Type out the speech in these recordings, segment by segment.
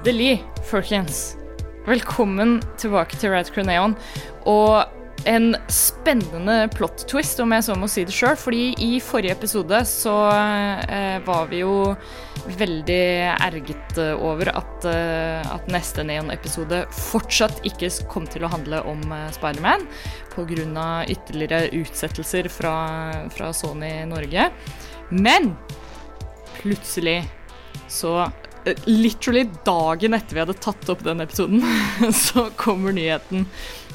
Endelig, folkens. Velkommen tilbake til Red Crew Neon. Og en spennende plot twist, om jeg så må si det sjøl. Fordi i forrige episode så eh, var vi jo veldig erget eh, over at, eh, at neste Neon-episode fortsatt ikke kom til å handle om eh, Spiderman. Pga. ytterligere utsettelser fra, fra Sony Norge. Men plutselig så Literally dagen etter vi hadde tatt opp den episoden, så kommer nyheten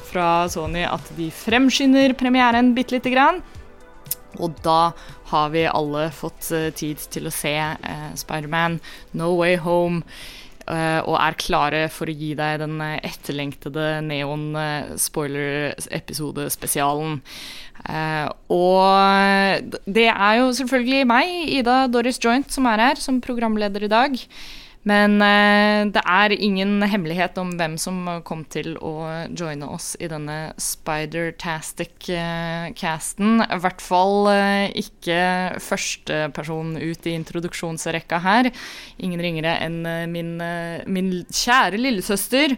fra Sony at de fremskynder premieren bitte lite grann. Og da har vi alle fått eh, tid til å se uh, Spiderman No Way Home. Uh, og er klare for å gi deg den etterlengtede Neon-spoiler-episode-spesialen. Og det er jo selvfølgelig meg, Ida Doris Joint, som er her som programleder i dag. Men eh, det er ingen hemmelighet om hvem som kom til å joine oss i denne Spider-tastic-casten. I hvert fall eh, ikke førsteperson ut i introduksjonsrekka her. Ingen ringere enn eh, min, eh, min kjære lillesøster.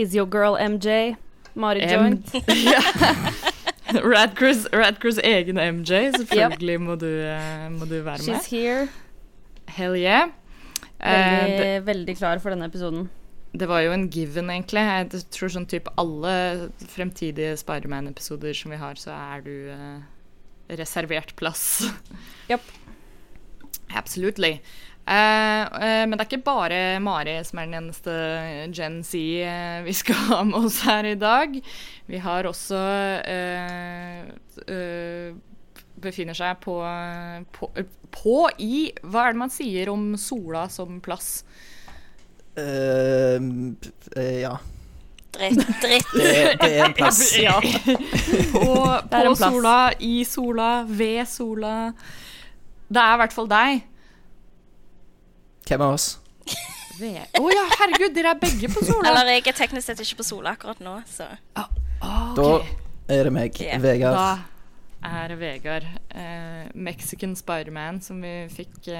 Is your girl MJ? Mari Joint? Radcrews, Radcrews egen MJ. Selvfølgelig må, du, eh, må du være med. She's here. Hell yeah. Veldig, eh, veldig klar for denne episoden. Det var jo en given, egentlig. Jeg tror sånn type alle fremtidige Spiderman-episoder som vi har, så er du eh, reservert plass. Yep. Absolutely. Uh, uh, men det er ikke bare Mari som er den eneste Gen Z uh, vi skal ha med oss her i dag. Vi har også befinner seg på, på, på, i Hva er det man sier om sola som plass? Uh, ja. Dritt. dritt. Det, det, er en plass. ja. Og på plass. sola, i sola, ved sola. Det er i hvert fall deg. Hvem av oss? Å oh, ja, herregud, dere er begge på sola. Eller jeg er teknisk sett ikke på sola akkurat nå, så ah, okay. Da er det meg, yeah. Vegard. Da er det Vegard. Eh, Mexican Spiderman, som vi fikk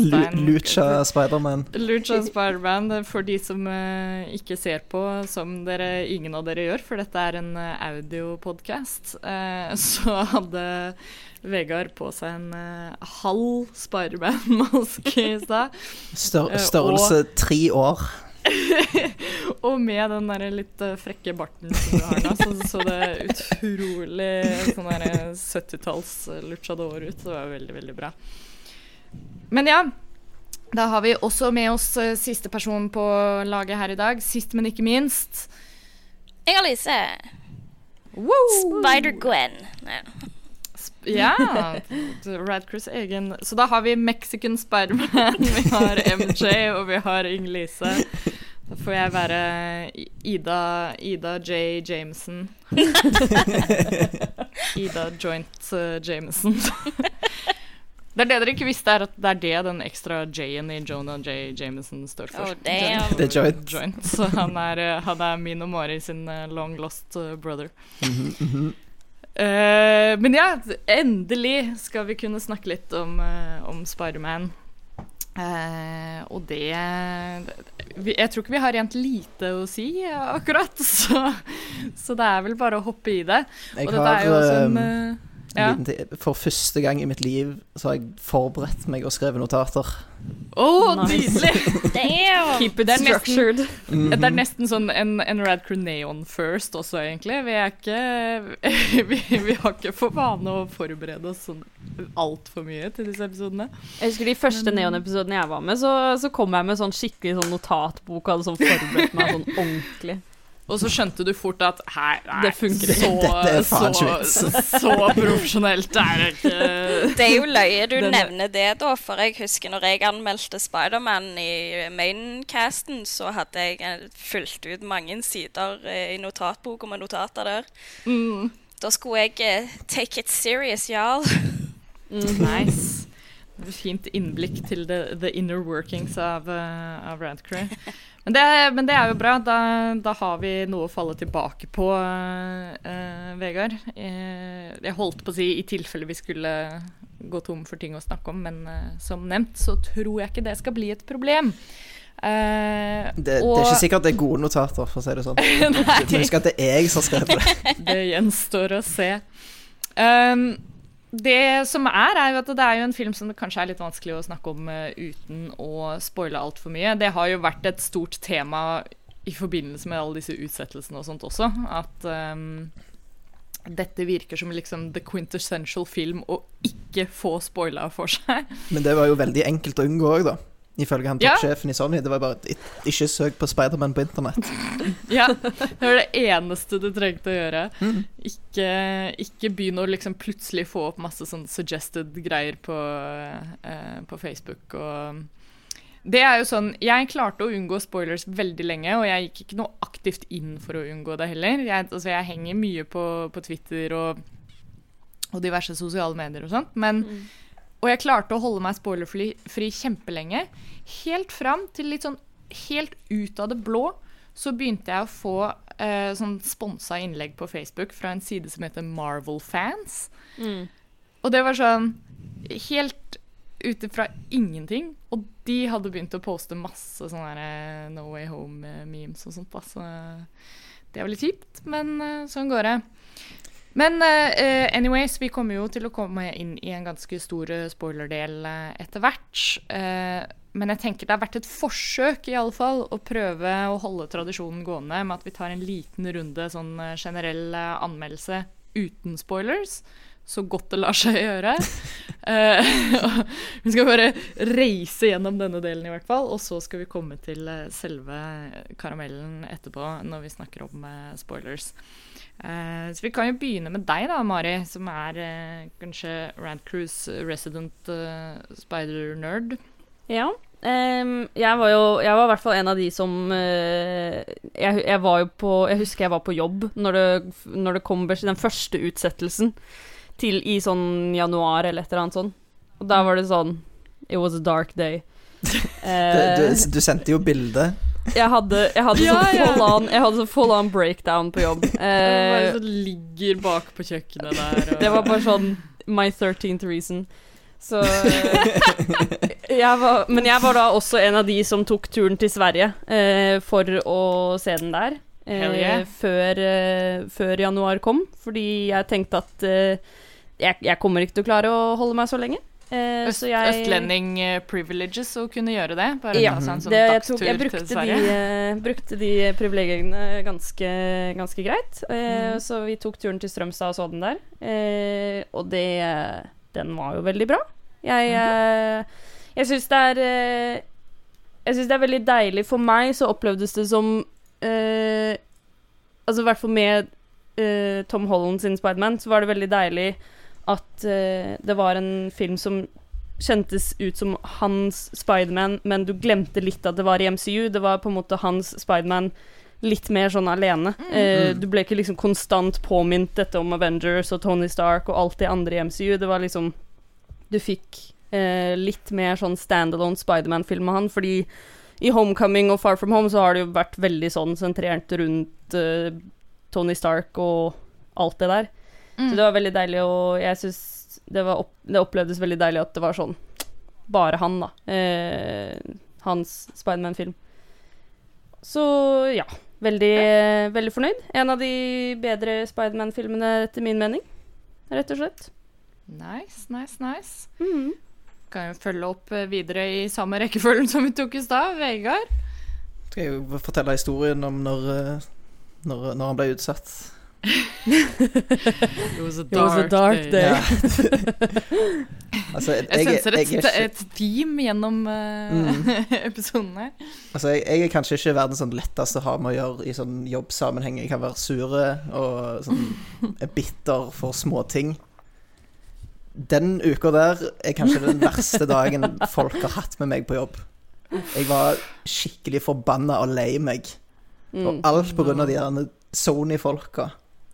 Uh, Lucha Spiderman. Lucha Spiderman, for de som uh, ikke ser på, som dere, ingen av dere gjør, for dette er en uh, audiopodkast, uh, så hadde Vegard på seg en uh, halv Spiderman-maske i stad. Stør størrelse tre år. og med den der litt uh, frekke barten som du har nå, så så det utrolig sånn 70-talls luchador ut. Det var veldig, veldig bra. Men ja, da har vi også med oss siste person på laget her i dag. Sist, men ikke minst. Inger-Lise. Spider-Gwen. Ja. Radcruise egen Så da har vi Mexican Spiderman, vi har MJ, og vi har Inger-Lise. Da får jeg være Ida, Ida J. Jameson. Ida Joint uh, Jameson. Det er det dere ikke visste, er at det er det den ekstra J-en i Jonah J. Jameson står for. Oh, damn. Er joint. joint. Så han er, uh, han er min og Mari sin uh, long lost brother. Mm -hmm, mm -hmm. Uh, men ja, endelig skal vi kunne snakke litt om, uh, om Spiderman. Uh, og det Jeg tror ikke vi har rent lite å si akkurat, så, så det er vel bare å hoppe i det. Jeg og dette er jo også en ja. For første gang i mitt liv så har jeg forberedt meg og skrevet notater. Å, oh, nydelig! Keep it structured. Mm -hmm. Det er nesten sånn en, en Rad Crew Neon first også, egentlig. Vi er ikke vi, vi, har ikke for vane å forberede oss sånn altfor mye til disse episodene. Jeg husker de første Neon-episodene jeg var med, så, så, kom jeg med sånn skikkelig sånn notatbok og hadde sånn forberedt meg sånn ordentlig. Og så skjønte du fort at hei, nei, det funker så, så, så, så, profesjonelt er det ikke. Det er jo løye du Denne. nevner det, da, for jeg husker når jeg anmeldte Spiderman i maincasten, så hadde jeg fulgt ut mange sider eh, i notatboka med notater der. Mm. Da skulle jeg uh, take it serious, y'all. Mm, nice. Fint innblikk til the, the inner workings av, uh, av Radcrew. Men det, men det, er jo bra. Da, da, har vi noe å falle tilbake på, uh, Vegard. Uh, jeg holdt på å si i tilfelle vi skulle gå tom for ting å snakke om, men eh, som nevnt så tror jeg ikke det skal bli et problem. Eh, Det, det er ikke sikkert det er gode notater, for å si det sånn. Nei må huske at det er jeg som har skrevet det. Det gjenstår å se. Um, det som er, er jo at det er jo en film som det kanskje er litt vanskelig å snakke om eh, uten å spoile altfor mye. Det har jo vært et stort tema i forbindelse med alle disse utsettelsene og sånt også. At um, dette virker som liksom the quintessential film å ikke få spoila for seg. Men det var jo veldig enkelt å unngå òg, da. Ifølge han Ja. i Sony. Det var bare ikke søk på Spiderman på internett. Ja, det var det eneste du trengte å gjøre. Mm. Ikke, ikke begynn å liksom plutselig få opp masse sånn suggested greier på, eh, på Facebook og Det er jo sånn Jeg klarte å unngå spoilers veldig lenge, og jeg gikk ikke noe aktivt inn for å unngå det heller. Jeg, altså, jeg henger mye på, på Twitter og, og diverse sosiale medier og sånt, men Og jeg klarte å holde meg spoilerfri fri kjempelenge. Helt fram til litt sånn helt ut av det blå så begynte jeg å få eh, sånn sponsa innlegg på Facebook fra en side som heter Marvel Fans. Mm. Og det var sånn helt ute fra ingenting. Og de hadde begynt å poste masse sånne eh, No Way Home-memes og sånt. Så det var litt kjipt, men eh, sånn går det. Men uh, anyways, vi kommer jo til å komme inn i en ganske stor eh, spoilerdel eh, etter hvert. Uh, men jeg tenker det har vært et forsøk i alle fall å prøve å holde tradisjonen gående med at vi tar en liten runde sånn generell anmeldelse uten spoilers. Så godt det lar seg gjøre. uh, vi skal bare reise gjennom denne delen i hvert fall, og så skal vi komme til selve karamellen etterpå når vi snakker om spoilers. Eh, så vi kan jo begynne med deg da, Mari, som er uh, kanskje Rantcruise resident uh, spider-nerd. Ja. Um, jeg var jo Jeg var i hvert fall en av de som jeg, jeg var jo på Jeg husker jeg var på jobb når det, når det kom den første utsettelsen til i sånn januar eller et eller annet sånn. Og da var det sånn It was a dark day. Du, Eh, du, du sendte jo bilde. Jeg hadde, jeg hadde Ja, sånn full on Jeg hadde sånn full on breakdown på jobb. Eh, sånn ligger bak på kjøkkenet der. Og... det var bare sånn My 13th reason. Så jeg var, Men jeg var da også en av de som tok turen til Sverige eh, for å se den der. Eh, yeah. før, eh, før januar kom, fordi jeg tenkte at eh, jeg, jeg kommer ikke til å klare å holde meg så lenge. Eh, Øst, så jeg, Østlending eh, privileges å kunne gjøre det. Bare Ja, sånn det, jeg, tok, jeg brukte, de, eh, brukte de privilegiene ganske, ganske greit. Mhm. Så vi tok turen til Strømstad og så den der. Og det Den var jo veldig bra. Jeg, eh, jeg syns det er Jeg syns det er veldig deilig For meg så opplevdes det som Altså i hvert fall med Tom Holland sin Spiderman, så var det veldig deilig at uh, det var en film som kjentes ut som hans Spiderman, men du glemte litt at det var i MCU. Det var på en måte hans Spiderman litt mer sånn alene. Mm. Uh, du ble ikke liksom konstant påminnet dette om Avengers og Tony Stark og alt det andre i MCU. Det var liksom Du fikk uh, litt mer sånn standalone Spiderman-film med han, fordi i Homecoming og Far From Home så har det jo vært veldig sånn sentrert rundt Tony Stark og alt det der. Mm. Så det var veldig deilig, og jeg syns det, opp, det opplevdes veldig deilig at det var sånn Bare han, da. Eh, hans Spiderman-film. Så ja. Veldig, veldig fornøyd. En av de bedre Spiderman-filmene, etter min mening. Rett og slett. Nice, nice, nice. Mhm. Kan jo følge opp eh, videre i samme rekkefølgen som vi tok i stad. Vegard. Skal jeg jo fortelle historien om når, eh, når, når han ble utsatt. It was a dark, was a dark day. day. altså, jeg, Jeg jeg, senser et, er ikke- et team gjennom uh, Mm. episodene. Altså, jeg, jeg er kanskje ikke verdens sånn letteste å ha med å gjøre i sånn jobbsammenheng. Jeg kan være sure og sånn er bitter for småting. Den uka der er kanskje den verste dagen folk har hatt med meg på jobb. Jeg var skikkelig forbanna og lei meg. Og Mm. alt på grunn av de der Sony-folka.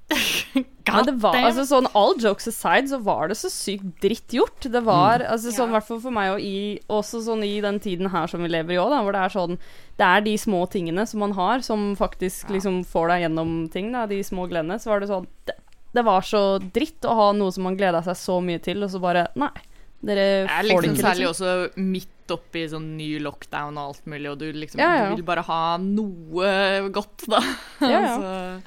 Men det var, altså sånn All jokes aside, så var det så sykt dritt gjort. Det var, altså sånn, i Ja. hvert fall for meg, og i, også sånn i den tiden her som vi lever i òg, hvor det er sånn Det er de små tingene som man har, som faktisk Ja. liksom får deg gjennom ting, da, de små gledene. Så var det sånn det, det var så dritt å ha noe som man gleda seg så mye til, og så bare Nei, Dere Det liksom får det ikke, særlig liksom. også midt oppi sånn ny lockdown og alt mulig, og du liksom ja. Du vil bare ha noe godt, da. Ja, ja. Så,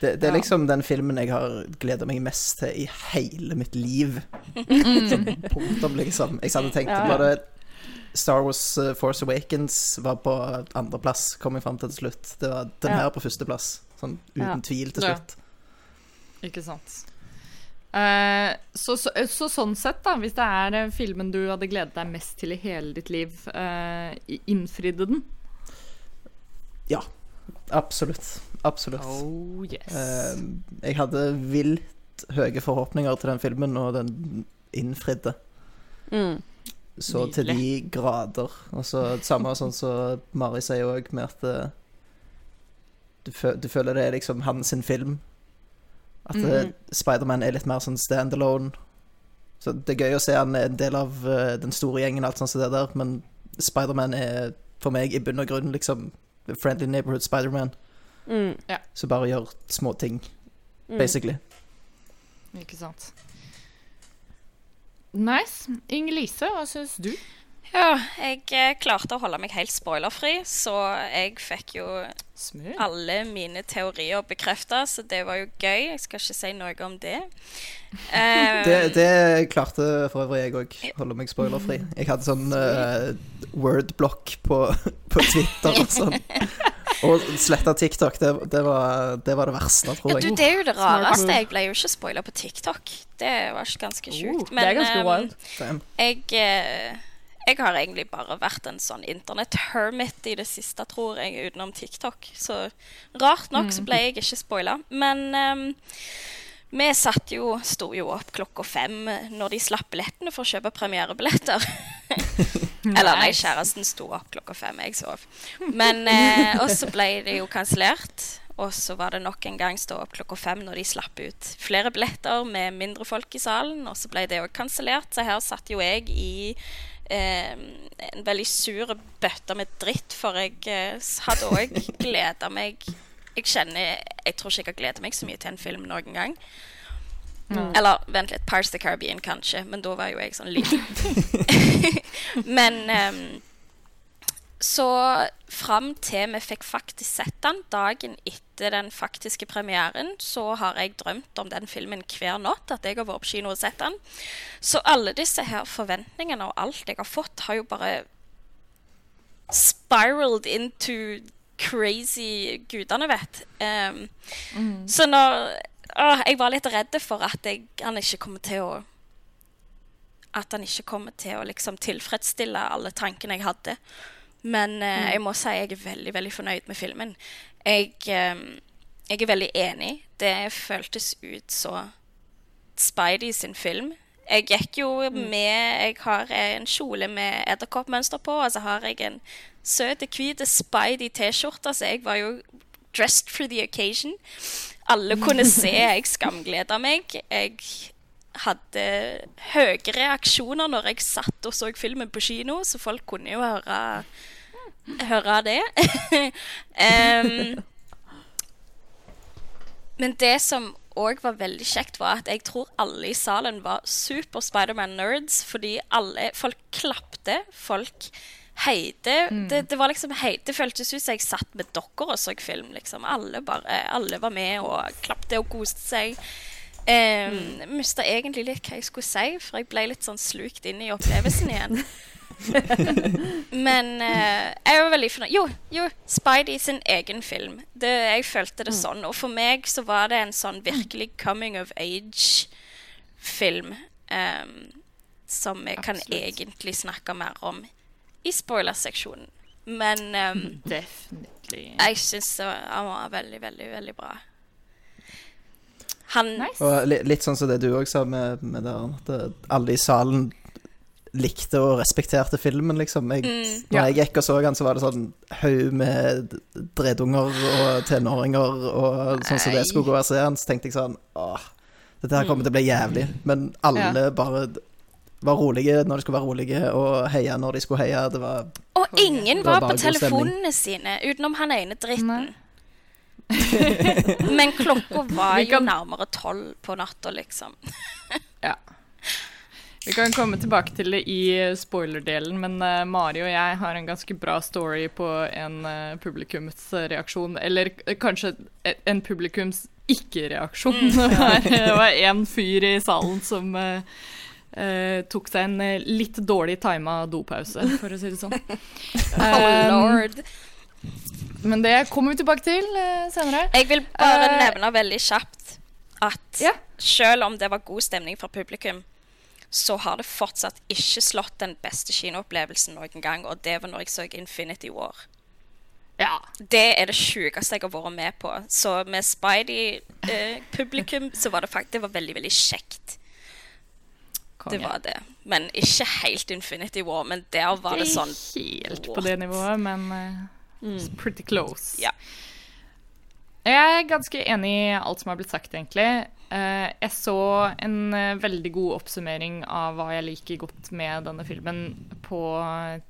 Det, det er Ja. liksom den filmen jeg har gleda meg mest til i hele mitt liv. Punktum, liksom. Jeg hadde tenkt Ja, ja. bare Star Wars uh, Force Awakens var på andreplass, kom jeg fram til til slutt. Det var den Ja. her på førsteplass. Sånn uten Ja. tvil til Ja. slutt. ikke sant. Uh, så, så, så sånn sett, da, hvis det er eh, filmen du hadde gledet deg mest til i hele ditt liv, uh, innfridde den? Ja, absolutt. Absolutt. Oh yes. uh, jeg hadde vilt høye forhåpninger til den filmen, og den innfridde. Mm. Så til de grader. Og så samme sånn som Mari sier òg, med at eh, du, fø du føler det er liksom hans film. At mm Mhm. Spiderman er litt mer sånn standalone. Så det er gøy å se han er en del av eh, den store gjengen, alt sånt som det der, men Spiderman er for meg i bunn og grunn liksom Friendly Neighborhood Spiderman, Mm. Som bare gjør små ting, Mm. basically. Ikke sant. Nice. Inger-Lise, hva syns du? Ja, jeg eh, klarte å holde meg helt spoilerfri, så jeg fikk jo Smooth. alle mine teorier bekrefta, så det var jo gøy. Jeg skal ikke si noe om det. Um, Det, det klarte for øvrig jeg òg. Holde meg spoilerfri. Jeg hadde sånn uh, word-blokk på, på Twitter og sånn. Og sletta TikTok. Det, det, var, det var det verste, ja, du, det er jo det rareste. Jeg ble jo ikke spoila på TikTok. Det var ganske sjukt. Men det ganske wild. Damn. jeg, eh, jeg har egentlig bare vært en sånn internett-hermit i det siste, tror jeg, utenom TikTok. Så rart nok så ble jeg ikke spoila. Men um, vi satt jo, sto jo opp klokka fem når de slapp billettene for å kjøpe premierebilletter. Eller nei, kjæresten sto opp klokka fem, jeg sov. Men eh, også ble det jo kansellert. Og så var det nok en gang stå opp klokka fem når de slapp ut flere billetter med mindre folk i salen. Og så ble det òg kansellert, så her satt jo jeg i eh, en veldig sur bøtte med dritt, for jeg eh, hadde òg gleda meg Jeg kjenner Jeg tror ikke jeg har gleda meg så mye til en film noen gang. Eller vent litt, Pirates of the Caribbean kanskje, men da var jo jeg sånn liten. men um, så fram til vi fikk faktisk sett den dagen etter den faktiske premieren, så har jeg drømt om den filmen hver natt, at jeg har vært på kino og sett den. Så alle disse her forventningene og alt jeg har fått, har jo bare spiraled into crazy gudene vet. Ehm, Så når åh, Jeg var litt redd for at jeg, han ikke kommer til å At han ikke kommer til å liksom tilfredsstille alle tankene jeg hadde. Men eh, jeg må si jeg er veldig, veldig fornøyd med filmen. Jeg, ehm, jeg er veldig enig. Det føltes ut så Spidey sin film. Jeg gikk jo med Jeg har en kjole med edderkoppmønster på, og så har jeg en søt, hvit Spidey-T-skjorte, så jeg var jo dressed for the occasion. Alle kunne se jeg skamgleda meg. Jeg hadde høye reaksjoner når jeg satt og så filmen på kino, så folk kunne jo høre, høre det. um, men det som òg var veldig kjekt, var at jeg tror alle i salen var super Spiderman-nerds, fordi alle Folk klapte, folk heide. Det, det var liksom hei, Det føltes ut som jeg satt med dere og så film, liksom. Alle bare Alle var med og klapte og koste seg. Um, Mista egentlig litt hva jeg skulle si, for jeg ble litt sånn slukt inn i opplevelsen igjen. Men uh, jeg var veldig fornøyd. Jo, jo, Spidey sin egen film. Det, jeg følte det sånn. Og for meg så var det en sånn virkelig coming of age-film. Um, som jeg kan egentlig snakke mer om i spoilerseksjonen. Men um, Definitely. jeg syns han var veldig, veldig, veldig bra. Han Nice. Og litt, litt sånn som det du òg sa med, med det, at eh, alle i salen likte og respekterte filmen, liksom. Jeg, Mm. når Ja. jeg gikk og så den, så var det sånn haug med dredunger og tenåringer og sånn som det skulle gå og se så tenkte jeg sånn Åh, dette her kommer til å bli jævlig. Men alle bare var rolige når de skulle være rolige, og heia når de skulle heie. Det var Og ingen Det var var på telefonene sine, utenom han ene dritten. Men klokka var jo kan- nærmere tolv på natta, liksom. Ja. Vi kan komme tilbake til det i spoiler-delen, men uh, Mari og jeg har en ganske bra story på en uh, publikumsreaksjon. Eller uh, kanskje en publikums ikke-reaksjon. Mm. det var en fyr i salen som tok seg en litt dårlig tima dopause, for å si det sånn. lord. Men det kommer vi tilbake til senere. Jeg vil bare nevne veldig kjapt at yeah. selv om det var god stemning fra publikum, så har det fortsatt ikke slått den beste kinoopplevelsen noen gang, og det var når jeg så Infinity War. Ja. Det er det sjukeste jeg har vært med på. Så med Spidey-publikum så var det faktisk det var veldig, veldig kjekt. Konge. Det var det. Men ikke helt Infinity War. Men der var det, det sånn Helt what? på det nivået, men uh, mm. pretty close. Ja. Jeg er ganske enig i alt som har blitt sagt, egentlig. Uh, jeg så en uh, veldig god oppsummering av hva jeg liker godt med denne filmen på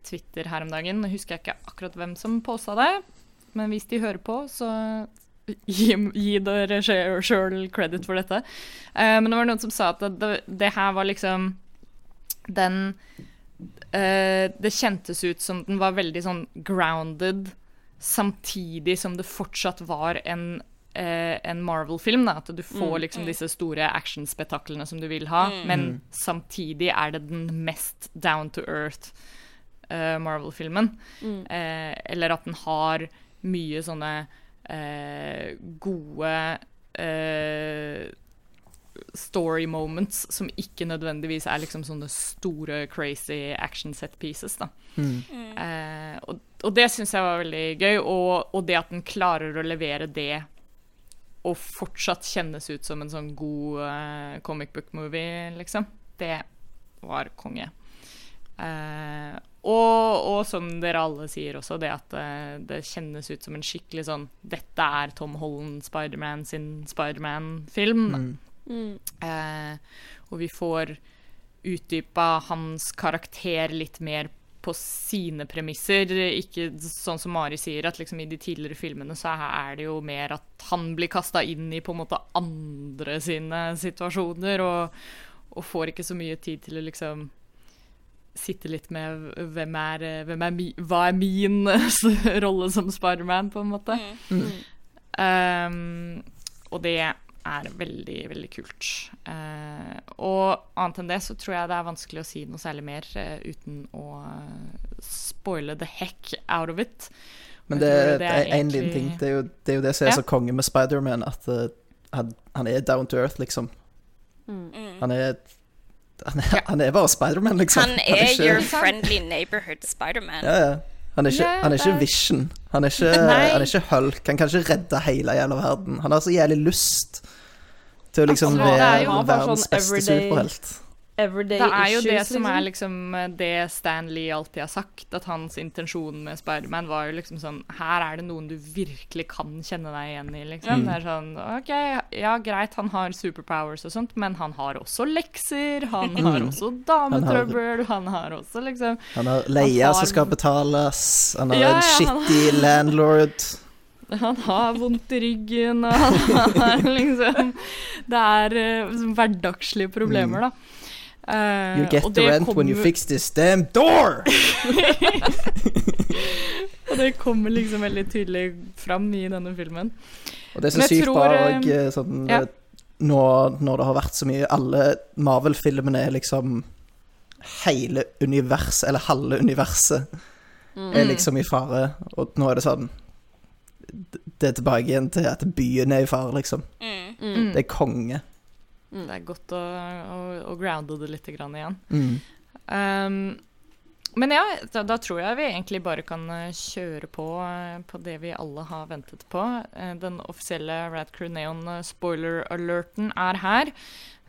Twitter her om dagen. Nå husker jeg ikke akkurat hvem som posta det, men hvis de hører på, så gi, gi dere sjøl credit for dette. Uh, men det var noen som sa at det, det her var liksom den Det kjentes ut som den var veldig sånn grounded samtidig som det fortsatt var en, eh, en Marvel-film. At du får mm. liksom disse store actionspettaklene som du vil ha, mm. men mm. samtidig er det den mest down to earth uh, Marvel-filmen. Mm. Uh, eller at den har mye sånne eh, gode eh, story moments som ikke nødvendigvis er liksom sånne store, crazy action set pieces. da. Mm. Eh, og, og, det syns jeg var veldig gøy, og, og, det at den klarer å levere det og fortsatt kjennes ut som en sånn god uh, comic book movie, liksom, det var konge. Eh, og, og, som dere alle sier også, det at uh, det kjennes ut som en skikkelig sånn Dette er Tom Holland, Spiderman sin Spiderman-film. Mm. Mm. Eh, og vi får utdypa hans karakter litt mer på sine premisser. Ikke sånn som Mari sier, at liksom i de tidligere filmene så er det jo mer at han blir kasta inn i på en måte andre sine situasjoner, og, og får ikke så mye tid til å liksom sitte litt med hvem er, hvem er mi, Hva er min rolle som Spiderman, på en måte. Mm. Um, og det er veldig, veldig kult. Uh, og annet enn det så tror jeg det er vanskelig å si noe særlig mer uh, uten å uh, spoile the heck out of it. Men det, det, er én egentlig... liten ting. Det er, jo, det er, jo, det som er ja. så konge med Spiderman, at han, han, er down to earth, liksom. Mm. Han er han er, ja. han er bare Spiderman, liksom. Han er, han er ikke... your friendly neighborhood Spiderman. Ja, ja. Han er ikke, yeah, han er ikke Vision. Han er ikke, han er ikke Hulk. Han kan ikke redde hele jævla verden. Han har så jævlig lyst til å liksom være verdens sånn beste superhelt everyday issues. Det er jo det liksom. som er liksom det Stan Lee alltid har sagt, at hans intensjon med Spiderman var jo liksom sånn Her er det noen du virkelig kan kjenne deg igjen i, liksom. Mm. Det er sånn OK, ja greit, han har superpowers og sånt, men han har også lekser, han har mm. også dametrøbbel, han har også liksom Han har leia som skal betales, han har ja, en shitty har... landlord. Han har vondt i ryggen, og han har liksom Det er uh, hverdagslige problemer, mm. da. Uh, you get the rent when you fix this damn door! og det kommer liksom veldig tydelig fram i denne filmen. Og det er så sykt bare òg eh, eh, sånn, ja. nå, når det har vært så mye Alle Marvel-filmene er liksom Hele universet, eller halve universet, mm. er liksom i fare. Og nå er det sånn Det er tilbake igjen til at byen er i fare, liksom. Mm. mm. Det er konge. Mm. Det er godt å, å, å grounde det litt igjen. Mm. Um, men ja, da, da, tror jeg vi egentlig bare kan eh, kjøre på eh, på det vi alle har ventet på. Eh, den offisielle Rad Crew Neon spoiler-alerten er her.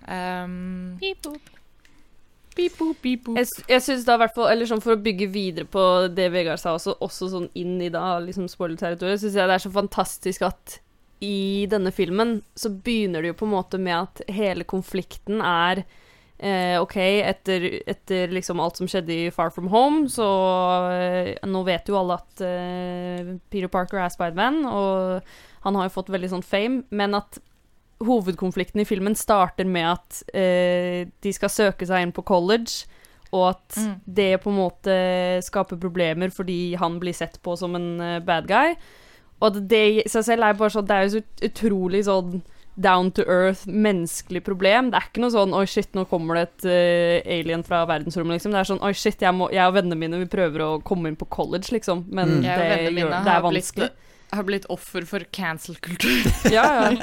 Um, beep, boop. Beep, boop, beep, boop. Jeg, jeg synes da hvert eller sånn For å bygge videre på det Vegard sa, også, også sånn inn i da liksom spoiler-territoriet, syns jeg det er så fantastisk at i denne filmen så begynner det jo på en måte med at hele konflikten er eh, OK, etter, etter, liksom alt som skjedde i Far From Home, så eh, Nå vet jo alle at eh, Peter Parker er Spiderman, og han har jo fått veldig sånn fame, men at hovedkonflikten i filmen starter med at eh, de skal søke seg inn på college, og at Mm. det på en måte skaper problemer fordi han blir sett på som en eh, bad guy. Og det i seg selv er bare sånn Det er jo så utrolig sånn down to earth, menneskelig problem. Det er ikke noe sånn 'oi, shit, nå kommer det et uh, alien fra verdensrommet', liksom. Det er sånn 'oi, shit, jeg, må, jeg og vennene mine vi prøver å komme inn på college', liksom. Men Mm. Det, gjør, det er vanskelig. blitt, vanskelig. har blitt offer for cancel-kultur. Ja, ja.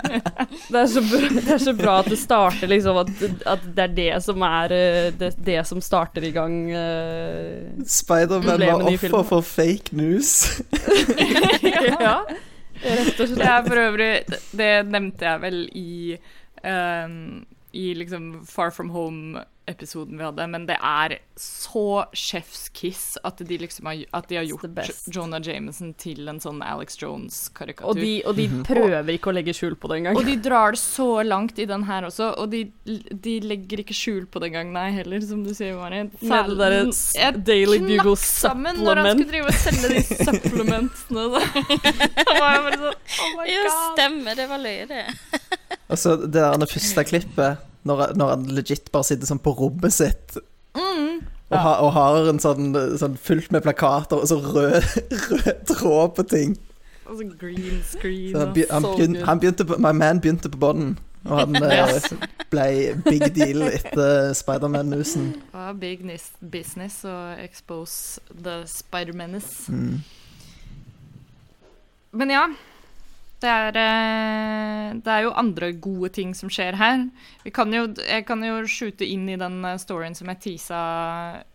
Det er, så bra, det er så bra at det starter liksom At, at det er det som er eh, det, det som starter i gang eh, Spiderman var offer filmen. for fake news. Ja, rett og Det er for øvrig Det nevnte jeg vel i um, I liksom Far From Home-episoden vi hadde, men det er så chef's kiss at de liksom har, at de har gjort. Jonah Jameson til en sånn Alex Jones-karikatur. Og de, og de prøver ikke å legge skjul på det engang. Og de drar det så langt i den her også, og de, de legger ikke skjul på det engang, nei, heller, som du sier, Mari. Med det derre Daily Bugle supplement. når han skulle drive og selge de supplementene, Da. da var jeg bare sånn Oh my Ja, stemmer. Det var løye, det. Altså, det der det første klippet, når, når han legit bare sitter sånn på rommet sitt Mm. og, ha, og har en sånn, sånn fullt med plakater og så rød, rød tråd på ting. Og så green screen. Så han, be, han, so begyn, han begynte på, My man begynte på bånden, og han eh, ble big deal etter Spiderman-musen. Ja, big business å expose the Spider-Menace. Mm. Men ja. Det er, eh, det er jo andre gode ting som skjer her. Vi kan jo, jeg kan jo skjute inn i den eh, storyen som jeg teasa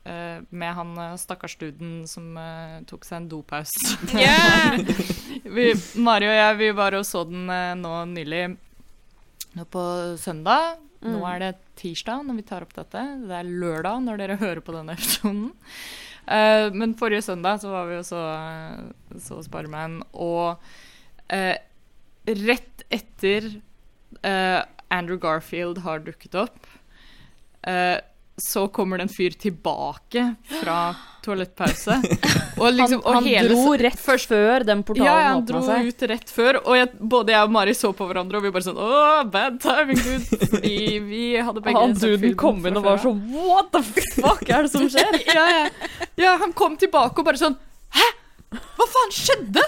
uh, med han stakkars duden som uh, tok seg en dopause. Ja! vi, Mari og jeg vi var og så den uh, nå nylig. Nå på søndag. Nå Mm. er det tirsdag når vi tar opp dette. Det er lørdag når dere hører på denne episoden. Eh, men forrige søndag så var vi og så, så Spiderman, og eh, rett etter uh, Andrew Garfield har dukket opp, uh, så kommer det en fyr tilbake fra toalettpause. Og liksom, og han han hele dro rett først- før den portalen ja, han dro seg. ut rett før, og jeg, både jeg og Mari så på hverandre, og vi bare sånn Åh, bad timing, dude. Fordi vi hadde begge Han duden kom inn og var sånn What the fuck er det som skjer? ja, ja. ja, han kom tilbake og bare sånn Hæ? Hva faen skjedde?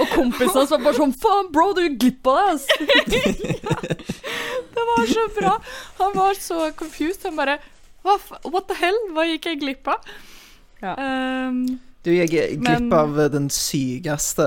Og kompisen hans var bare sånn Faen, bro, du gikk glipp av det, ass. Det var så bra. Han var så confused. Han bare What the hell? Hva gikk jeg glipp av? Ja. Um, Du, jeg er glipp Men- av den sykeste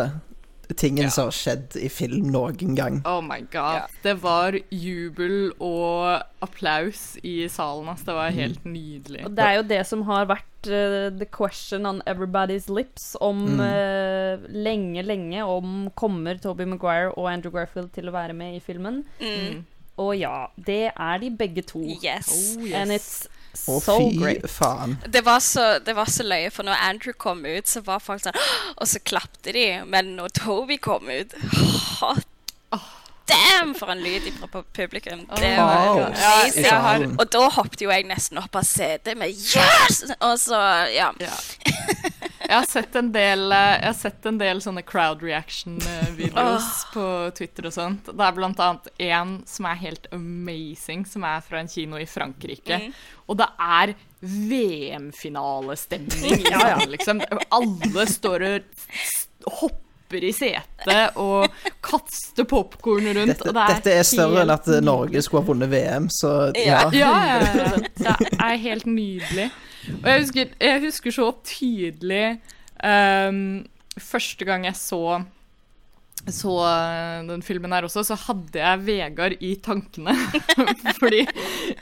tingen Ja. som har skjedd i film noen gang. oh my god. Ja. Det var jubel og applaus i salen. ass. Det var helt nydelig. Og det er jo det som har vært uh, the question on everybody's lips om Mm. uh, lenge, lenge om kommer Toby Maguire og Andrew Garfield til å være med i filmen. Mm. Og ja, det er de begge to. Yes. Oh, And it's Å, so fy great. faen. Det var, så, det var så løye, for når Andrew kom ut, så var folk sånn Og så klapte de. Men når Toby kom ut hot Damn, for en lyd fra pu- publikum. Det var Wow. amazing. Ja, jeg- Og da hoppet jo jeg nesten opp av setet med Yes! Og så, ja. Ja. Jeg har sett en del, eh, jeg har sett en del sånne crowd reaction-videos på Twitter og sånt. Det er blant annet en som er helt amazing, som er fra en kino i Frankrike. Mm. Og det er VM-finalestemning. ja, ja. liksom. Alle står og hopper i setet og kaster popkorn rundt. Dette, og det er dette er større enn at eh, Norge skulle ha vunnet VM, så ja. Ja. ja, ja, ja. Det er helt nydelig. Og jeg husker, jeg husker så tydelig um, Første gang jeg så så eh, den filmen her også, så hadde jeg Vegard i tankene. Fordi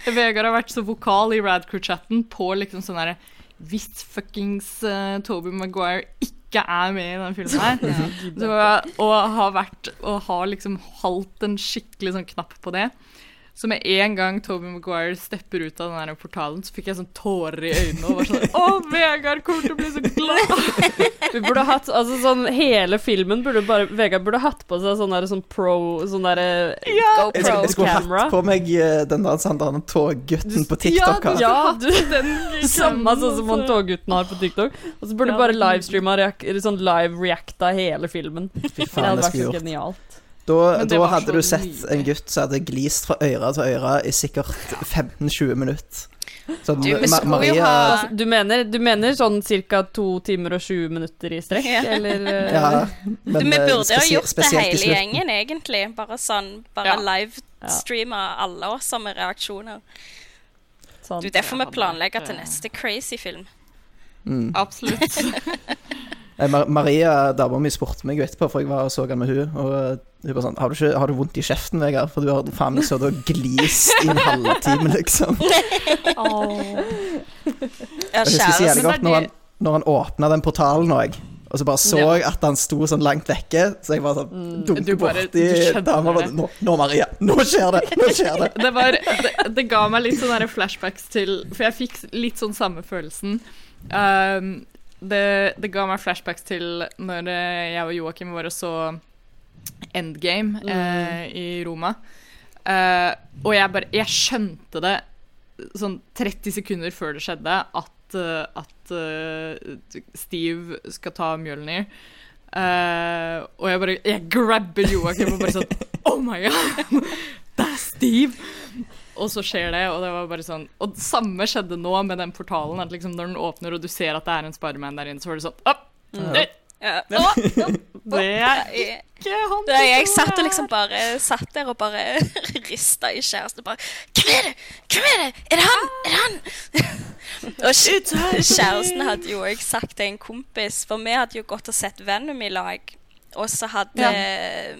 Vegard har vært så vokal i Radcrew-chatten på liksom sånn herre Hvis fuckings uh, Toby Maguire ikke er med i den filmen her, så, og har vært Og har liksom holdt en skikkelig sånn knapp på det. Så med en gang Toby Maguire stepper ut av den der portalen, så fikk jeg sånn tårer i øynene og var sånn Å, Vegard kommer til å bli så glad! Vi burde hatt altså sånn Hele filmen burde bare Vegard burde hatt på seg sånn der sånn pro Sånn derre Jeg skulle, GoPro jeg skulle hatt på meg eh, den der sånn der toggutten på TikTok. Ja, du, Ja, du Den Samme sånn som han toggutten har på TikTok. Og så burde Ja, bare er livestreama sånn live reacta hele filmen. Fy Det faen, hadde vært så gjort. genialt. Da, da hadde du sett mye. en gutt som hadde glist fra øre til øre i sikkert 15-20 minutter. Sånn, Du, Ma- Maria ha Altså, du, mener, du mener sånn ca. to timer og 20 minutter i strekk, Ja. eller? ja, men, Du, vi eh, burde ha gjort det hele gjengen, egentlig. Bare sånn, bare Ja. livestreama alle oss som er reaksjoner. sånn. Det får vi planlegge til eh, neste crazy film. Mm. Absolutt. Eh, Mar- Maria, dama mi, spurte meg jo etterpå, for jeg var og så han med hun Og eh, hun bare sånn Har du, ikke, har du vondt i kjeften, Vegard? For du har faen meg sittet og glist i en halvtime, liksom. oh. Jeg husker så jævlig godt når han, når han åpna den portalen òg. Og så bare så Ja. jeg at han sto sånn langt vekke, så jeg bare sånn Mm. dunket Du borti dama. Nå, nå, Maria! Nå skjer det! Nå skjer det! Det, var, det, det ga meg litt sånne flashbacks til For jeg fikk litt sånn samme følelsen. Um, det, det ga meg flashbacks til når eh, jeg og Joakim var og så Endgame eh, i Roma. Eh, og jeg bare Jeg skjønte det sånn 30 sekunder før det skjedde, at, eh, at uh, Steve skal ta Mjølnir. Eh, og jeg bare Jeg grabber Joakim og bare sånn Oh my god! Det er Steve! Og så skjer det, og det var bare sånn Og det samme skjedde nå med den portalen. At liksom når den åpner, og du ser at det er en Spiderman der inne, så var det sånn Opp! Det, Ja. det er ikke han Er, jeg satt og liksom bare Satt der og bare rista i kjæresten. Bare Hvem er det? Hvem er det? Er det han? Er det han? og kjæresten hadde jo òg sagt til en kompis, for vi hadde jo gått og sett Venom i lag. Og så hadde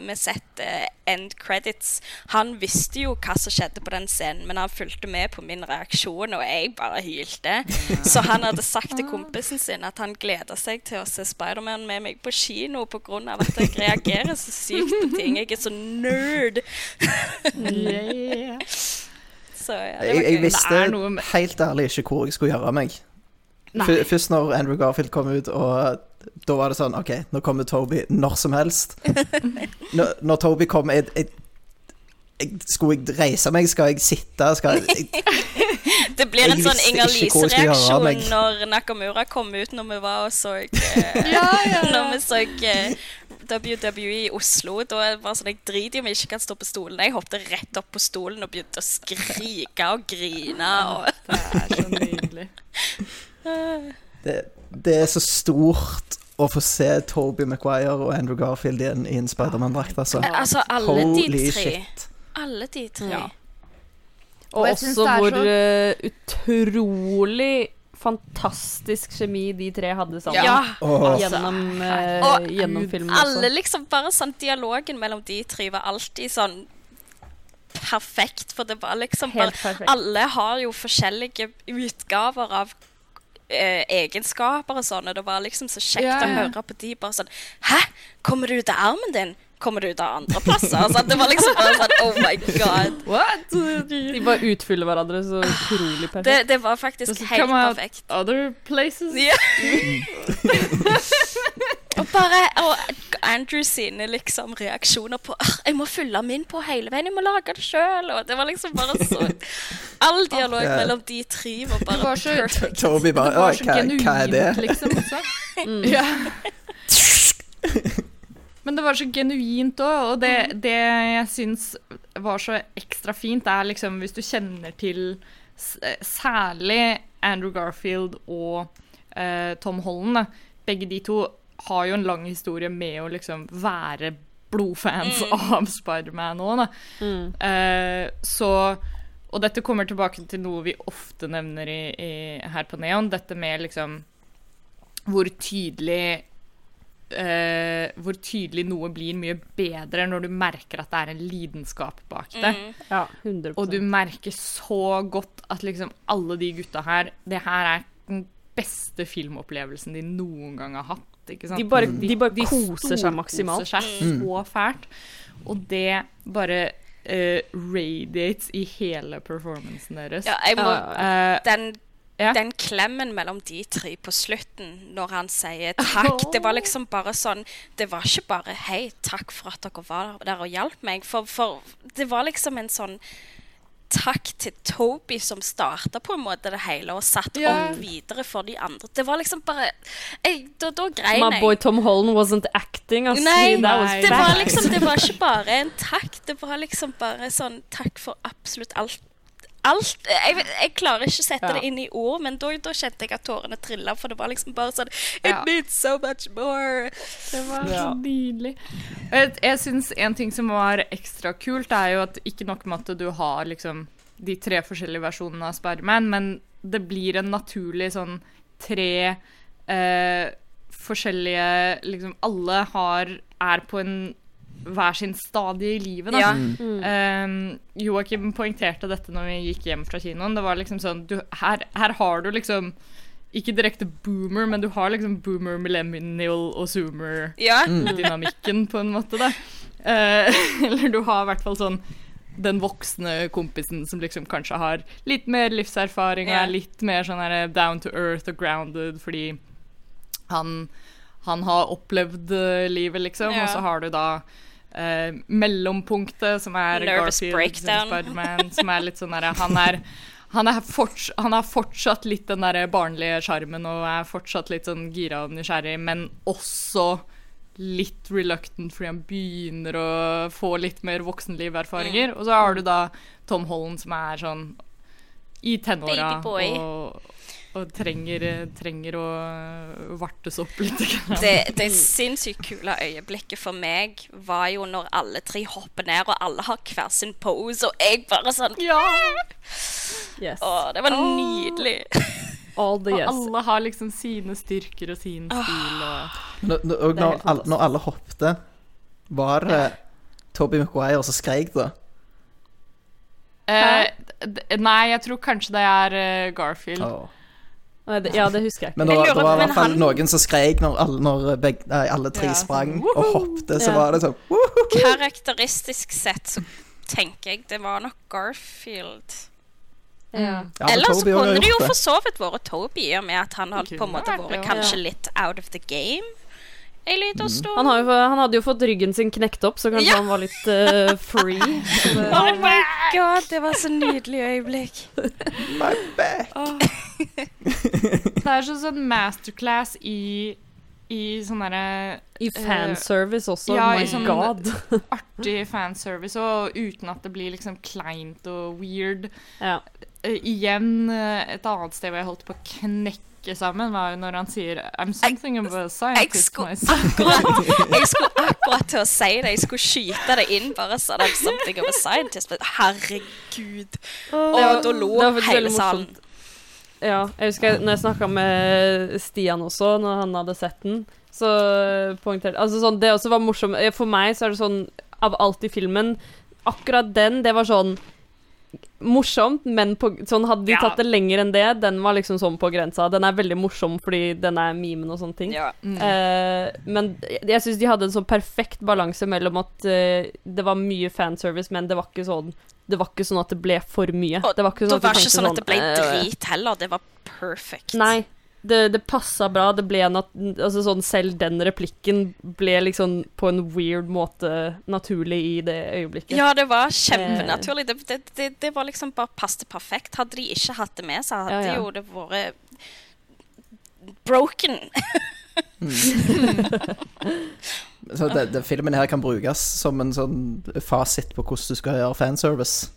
vi sett uh, end credits. Han visste jo hva som skjedde på den scenen, men han fulgte med på min reaksjon, og jeg bare hylte. Så han hadde sagt til kompisen sin at han gleda seg til å se Spiderman med meg på kino pga. at jeg reagerer så sykt på ting. Jeg er så nerd. Yeah. Så ja, det Jeg, var jeg gøy. visste Det er noe med- helt ærlig ikke hvor jeg skulle gjøre av meg. Nei. Først når Andrew Garfield kom ut, og da var det sånn OK, nå kommer Toby når som helst. Når, når Toby kom jeg, jeg, jeg, Skulle jeg reise meg? Skal jeg sitte? Skal jeg, jeg Det blir en sånn Inger Lise-reaksjon når Nakamura kom ut når vi var og så eh, Når vi så eh, WWE i Oslo. Da var det sånn, Jeg driter i om jeg ikke kan stå på stolen. Jeg hoppet rett opp på stolen og begynte å skrike og grine. Og, Det er så nydelig. det, det er så stort å få se Toby Maguire og Andrew Garfield i en, i en Spiderman-drakt, altså. altså, alle de tre. shit. Alle de tre. Ja. Og Og også hvor så- eh, utrolig fantastisk kjemi de tre hadde sammen. Ja. Oh. Gjennom, eh, Og gjennom filmen Alle liksom bare sånn Dialogen mellom de tre var alltid sånn perfekt, for det var liksom bare Alle har jo forskjellige utgaver av eh, egenskaper og sånn, og det var liksom så kjekt Ja, å høre på de bare sånn Hæ? Kommer du ut av armen din? Kommer du ut av andre plasser? Så det var liksom bare sånn Oh my god. What? De bare utfyller hverandre så utrolig perfekt. Det, det var faktisk helt come out perfekt. Other places? Ja. og bare og Andrew sine liksom reaksjoner på Jeg må fylle min på hele veien, jeg må lage det sjøl. Og det var liksom bare så All dialog Ja. mellom de tre var bare var så, perfect. Toby bare det var Oi, så hva, hva er det? liksom. mm. Ja. Men det var så genuint òg, og det, det jeg syns var så ekstra fint, er liksom hvis du kjenner til eh, særlig Andrew Garfield og uh, Tom Holland. Da. Begge de to har jo en lang historie med å liksom være blodfans av Spiderman òg, da. Mm. Eh, så Og dette kommer tilbake til noe vi ofte nevner i, i, her på Neon. Dette med liksom hvor tydelig Uh, Hvor tydelig noe blir mye bedre når du merker at det er en lidenskap bak det. Mm. Ja, 100 Og du merker så godt at liksom alle de gutta her Det her er den beste filmopplevelsen de noen gang har hatt. Ikke sant? De bare, de bare koser seg maksimalt. maksimalt. seg så fælt. Og det bare uh, radiates i hele performancen deres. Ja, jeg må uh, den, Ja. den klemmen mellom de tre på slutten, når han sier takk Det var liksom bare sånn Det var ikke bare 'hei, takk for at dere var der og hjalp meg'. For, for det var liksom en sånn takk til Toby som starta på en måte det hele, og satt yeah. opp videre for de andre. Det var liksom bare jeg, Da, da grein My boy Tom Holland wasn't acting. Altså. Nei, That was det var liksom Det var ikke bare en takk. Det var liksom bare sånn takk for absolutt alt. Alt. Jeg, jeg klarer ikke å sette Ja. det inn i ord, men da, da kjente jeg at tårene trilla, for det var liksom bare sånn It Ja. needs so much more. Det var Ja. så nydelig. Jeg, jeg syns en ting som var ekstra kult, er jo at ikke nok med at du har liksom de tre forskjellige versjonene av Spiderman, men det blir en naturlig sånn tre eh, forskjellige Liksom alle har er på en hver sin stadie i livet, da. Ja. Um, Joakim poengterte dette når vi gikk hjem fra kinoen. Det var liksom sånn du, her, her har du liksom ikke direkte boomer, men du har liksom boomer, millennial og zoomer-dynamikken, på en måte, da. Uh, eller du har i hvert fall sånn den voksne kompisen som liksom kanskje har litt mer livserfaring og Ja. er litt mer sånn her down to earth og grounded fordi han, han har opplevd eh, livet, liksom. Ja. Og så har du da eh, mellompunktet, som er Nervous Garfield. Spiderman, som er litt sånn derre Han er han, forts han har fortsatt litt den der barnlige sjarmen og er fortsatt litt sånn gira og nysgjerrig, men også litt reluctant fordi han begynner å få litt mer voksenliverfaringer. Og så har du da Tom Holland som er sånn i tenåra og, og trenger, trenger å vartes opp litt. Det, det sinnssykt kule øyeblikket for meg var jo når alle tre hopper ned, og alle har hver sin pose, og jeg bare sånn Ja! Yes. Å, det var oh. nydelig. All the Og alle har liksom sine styrker og sin stil og Når, når, når, alle, når alle hoppte, var det Toby McGuire som skreik da? Eh, Nei, jeg tror kanskje det er eh, Garfield. Åh. Det- Ja, det husker jeg ikke. Men det var, det var i hvert fall han- noen som skreik når alle, når begge, nei, alle tre Ja, sprang og hoppte. Så Ja. var det sånn woohoo! Karakteristisk sett så tenker jeg det var nok Garfield. Ja. Ja, men Eller så kunne det jo for så vidt vært Toby, i og med at han hadde på en måte vært kanskje litt out of the game en liten. Han, har jo, han hadde jo fått ryggen sin knekt opp, så kanskje Ja. han var litt uh, free. Så det- Oh my god, det var så nydelig øyeblikk. My back. Det er sånn, sånn masterclass i, i sånn derre I fanservice også. ja, my i sånn- god. artig fanservice, og uten at det blir liksom kleint og weird. Ja. Uh, igjen, eh, et annet sted hvor jeg holdt på å knekke sammen, var jo når han sier I'm something of a scientist jeg, myself. jeg skulle akkurat til å si det. Jeg skulle skyte det inn bare sånn I'm something of a scientist. Men herregud. Og da lo var hele salen. Ja, jeg husker når jeg snakka med Stian også, når han hadde sett den, så poengterte Altså sånn, det også var morsomt. For meg så er det sånn, av alt i filmen Akkurat den, det var sånn morsomt, men på, sånn hadde de Ja. tatt det lenger enn det, den var liksom sånn på grensa. Den er veldig morsom fordi den er memen og sånne ting. Ja. Mm. Uh, men jeg syns de hadde en sånn perfekt balanse mellom at uh, det var mye fanservice, men det var ikke sånn Det var ikke sånn at det ble for mye. Og det var ikke sånn at var at, det ikke sånn, sånn at det ble drit heller. Det var perfect. Nei. Det, det passa bra. Det ble nat altså sånn, Selv den replikken ble liksom på en weird måte naturlig i det øyeblikket. Ja, det var kjempenaturlig. Det, det, det, det var liksom bare passet perfekt. Hadde de ikke hatt det med, så hadde Ja, ja. jo det vært broken. Så det, det, filmen her kan brukes som en sånn fasit på hvordan du skal gjøre fanservice.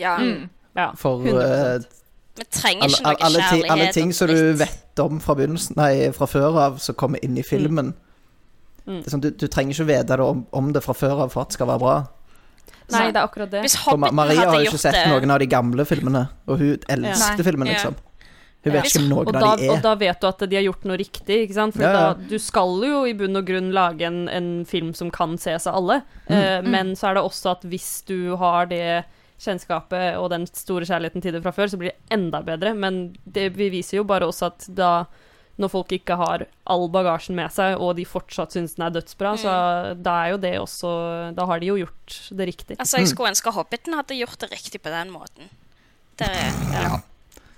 Ja. Mm. Ja, For 100%. Vi trenger alle, ikke noe alle, ting, kjærlighet. alle ting som du vet om fra begynnelsen Nei, fra før av, som kommer inn i filmen. Mm. Det er sånn, du, du trenger ikke vite det om, om det fra før av for at det skal være bra. Nei, det er akkurat det. Hvis For Ma- Maria hadde har jo ikke sett det noen av de gamle filmene, og hun elsker ja. filmen, liksom. Hun vet ikke om noen Og av de er. og da vet du at de har gjort noe riktig, ikke sant? For Ja, ja. da, du skal jo i bunn og grunn lage en, en film som kan ses av alle, Mm. uh, men så er det også at hvis du har det kjennskapet og den store kjærligheten til det fra før, så blir det enda bedre. Men det beviser jo bare også at da når folk ikke har all bagasjen med seg, og de fortsatt syns den er dødsbra, så da er jo det også Da har de jo gjort det riktig. Altså, jeg skulle ønske Hobbiten hadde gjort det riktig på den måten. Det er, ja.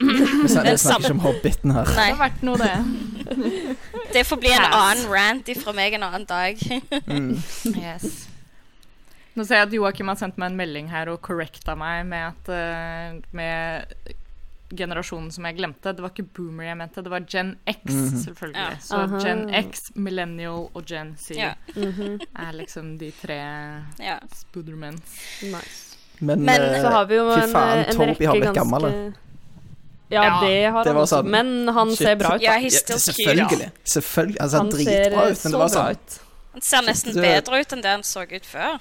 Vi vi snakker ikke om Hobbiten her. Det har vært noe, det. det får bli en annen rant ifra meg en annen dag. Mm. Yes. Nå ser jeg at Joakim har sendt meg en melding her og correcta meg med at eh, med generasjonen som jeg glemte. Det var ikke boomer jeg mente, det var Gen X, Mhm. selvfølgelig. Ja. Så Aha. Gen X, Millennial og Gen Z Ja. Mhm. er liksom de tre Ja. spoodermans. Nice. Men, Men- eh, Så har vi jo en, faen, en rekke har blitt ganske gammel. Ja, Ja, det har det han også. sånn- Men han Shit. ser bra ut. Ja, ja, selvfølgelig. selvfølgelig. Altså, han Han ser dritbra eh, ut, men så det var bra sånn ut. Han ser nesten bedre ut enn det han så ut før.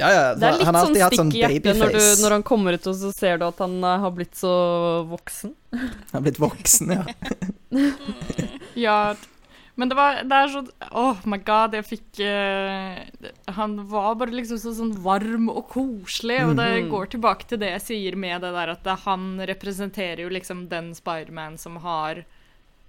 Ja, ja, Det er litt han har sånn stikk sånn i hjertet når, du, når han kommer ut, og så ser du at han eh, har blitt så voksen. Han har blitt voksen, ja. Ja, men det var Det er så Oh my god, jeg fikk uh, Han var bare liksom så, sånn varm og koselig, og det Mhm. går tilbake til det jeg sier med det der at det, han representerer jo liksom den Spiderman som har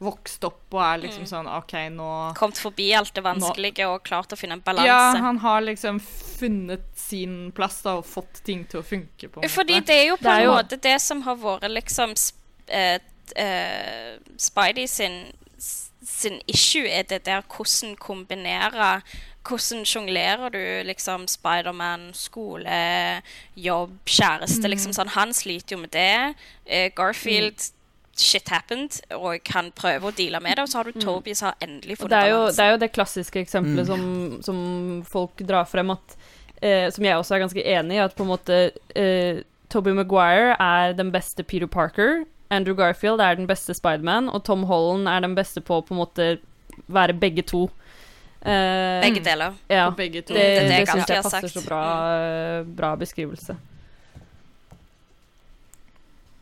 vokst opp og er liksom sånn OK, nå Kommet forbi alt det vanskelige og klart å finne en balanse. Ja, han har liksom funnet sin plass da og fått ting til å funke, på en Fordi måte. det er jo på Det er en jo- måte det som har vært liksom eh, eh, Spidey sin, sin issue, er det der hvordan kombinere Hvordan sjonglerer du liksom Spiderman, skole, jobb, kjæreste? liksom sånn. Han sliter jo med det. Garfield Garfield Shit happened, og kan prøve å deale med det. Og så har du Toby som har endelig funnet det er, jo, balansen. det er jo det klassiske eksempelet som, som folk drar frem, at, eh, som jeg også er ganske enig i, at på en måte eh, Toby Maguire er den beste Peter Parker, Andrew Garfield er den beste Spiderman, og Tom Holland er den beste på å på en måte være begge to. Eh, Begge deler. Ja, begge to. det, Det det det, syns jeg passer sagt. så bra, eh, bra beskrivelse.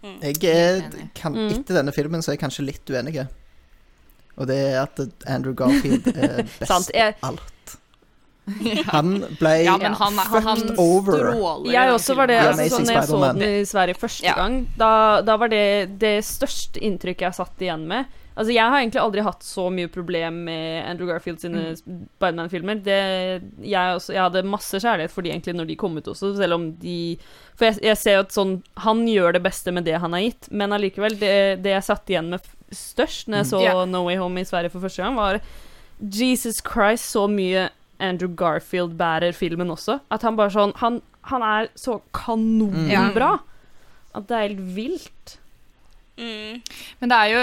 Jeg er, kan, Mm. Etter denne filmen så er jeg kanskje litt uenig. Og det er at Andrew Garfield er best på alt. Han ble Ja, han, han, han, han over. Jeg også var det, altså, sånn når jeg så den i Sverige første Ja. gang, da, da var det det største inntrykket jeg satt igjen med. Altså, jeg har egentlig aldri hatt så mye problem med Andrew Garfield sine Spiderman-filmer. Jeg, jeg hadde masse kjærlighet for de egentlig når de kom ut også, selv om de For jeg, jeg ser jo at sånn Han gjør det beste med det han har gitt, men allikevel, det, det jeg satt igjen med størst når jeg så yeah. No Way Home i Sverige for første gang, var Jesus Christ, så mye Andrew Garfield bærer filmen også. At han bare sånn Han, han er så kanonbra. At det er helt vilt. Mm. Men det er jo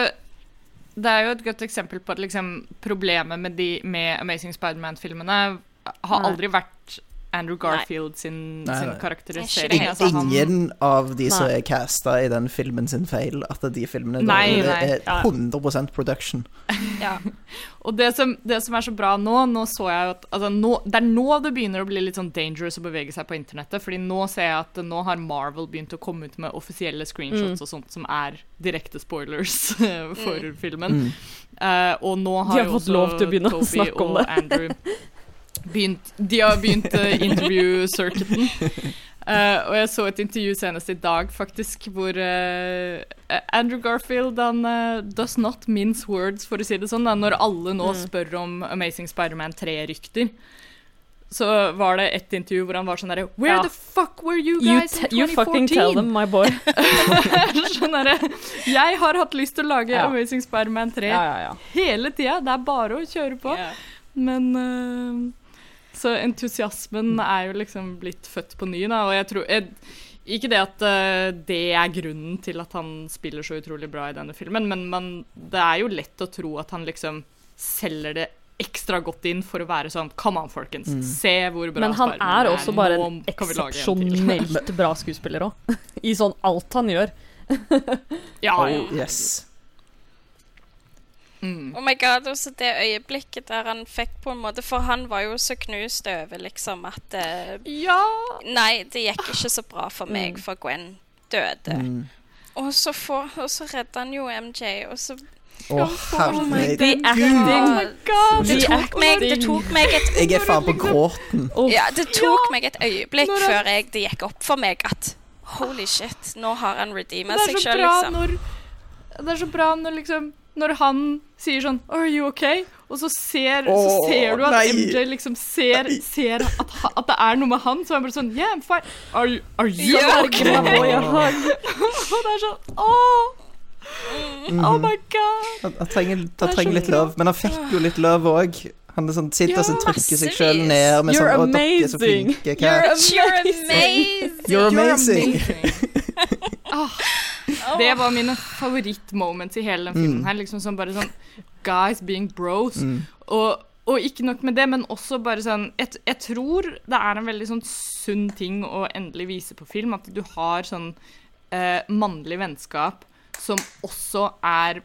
det er jo et godt eksempel på at liksom, problemet med, de, med Amazing Spiderman-filmene har aldri vært Andrew Garfield sin, Nei, sin nei. karakterisering. Ikke Altså, han- Ingen av de som er casta i den filmen sin feil, at de filmene Nei, det nei. er Ja. 100 production. Ja. Og det som, det som er så bra nå, nå så jeg at altså nå, Det er nå det begynner å bli litt sånn dangerous å bevege seg på internettet. Fordi nå ser jeg at nå har Marvel begynt å komme ut med offisielle screenshots Mm. og sånt som er direkte spoilers for filmen. Mm. Uh, og nå har, har jo også Toby og. Andrew begynt, De har begynt uh, interview-circuiten. Uh, og jeg så et intervju senest i dag, faktisk, hvor uh, Andrew Garfield han uh, does not mince words, for å si det sånn. Da, når alle nå Mm. spør om Amazing Spiderman 3-rykter. Så var det et intervju hvor han var sånn derre Where Ja. the fuck were you guys you in you fucking tell them, my boy. sånn derre Jeg har hatt lyst til å lage Ja. Amazing Spiderman 3 Ja, ja, ja. hele tida. Det er bare å kjøre på. Men eh, Så entusiasmen er jo liksom blitt født på ny, da, og jeg tror jeg, Ikke det at eh, det er grunnen til at han spiller så utrolig bra i denne filmen, men man, det er jo lett å tro at han liksom selger det ekstra godt inn for å være sånn Come on, folkens. Mm. Se hvor bra Men han er også bare en eksepsjonelt bra skuespiller òg. I sånn alt han gjør. Ja, Oh, ja. yes. Mm. Oh my god, også det øyeblikket der han fikk på en måte For han var jo så knust over liksom at eh, ja. Nei, det gikk ikke så bra for meg, for Gwen døde. Mm. Og så, får, og så redder han jo MJ, og så Å, herregud. God, Det tok meg, det tok meg et Jeg er faen på gråten. Ja, det tok meg et øyeblikk før jeg, det gikk opp for meg at Holy shit, nå har han redeema seg sjøl, liksom. når Det er så bra når liksom Når han sier sånn Are you okay? Og så ser, så ser du at nei. MJ liksom ser, ser at, at det er noe med han, så er han bare sånn Yeah, I'm fine. Are you, are you yeah, okay? Og det er sånn Åh, Mhm. oh my god. Han, han trenger, er han trenger litt love, men han fikk jo litt love òg. Han sånn, sitter og Ja, trykker seg sjøl ned med You're sånn Å, dere er så flinke. You're amazing. You're amazing! You're amazing. Ah, det var mine favorittmoments i hele den filmen her. Liksom sånn bare sånn Guys being bros. Mm. Og, og ikke nok med det, men også bare sånn jeg, jeg tror det er en veldig sånn sunn ting å endelig vise på film. At du har sånn eh, mannlig vennskap som også er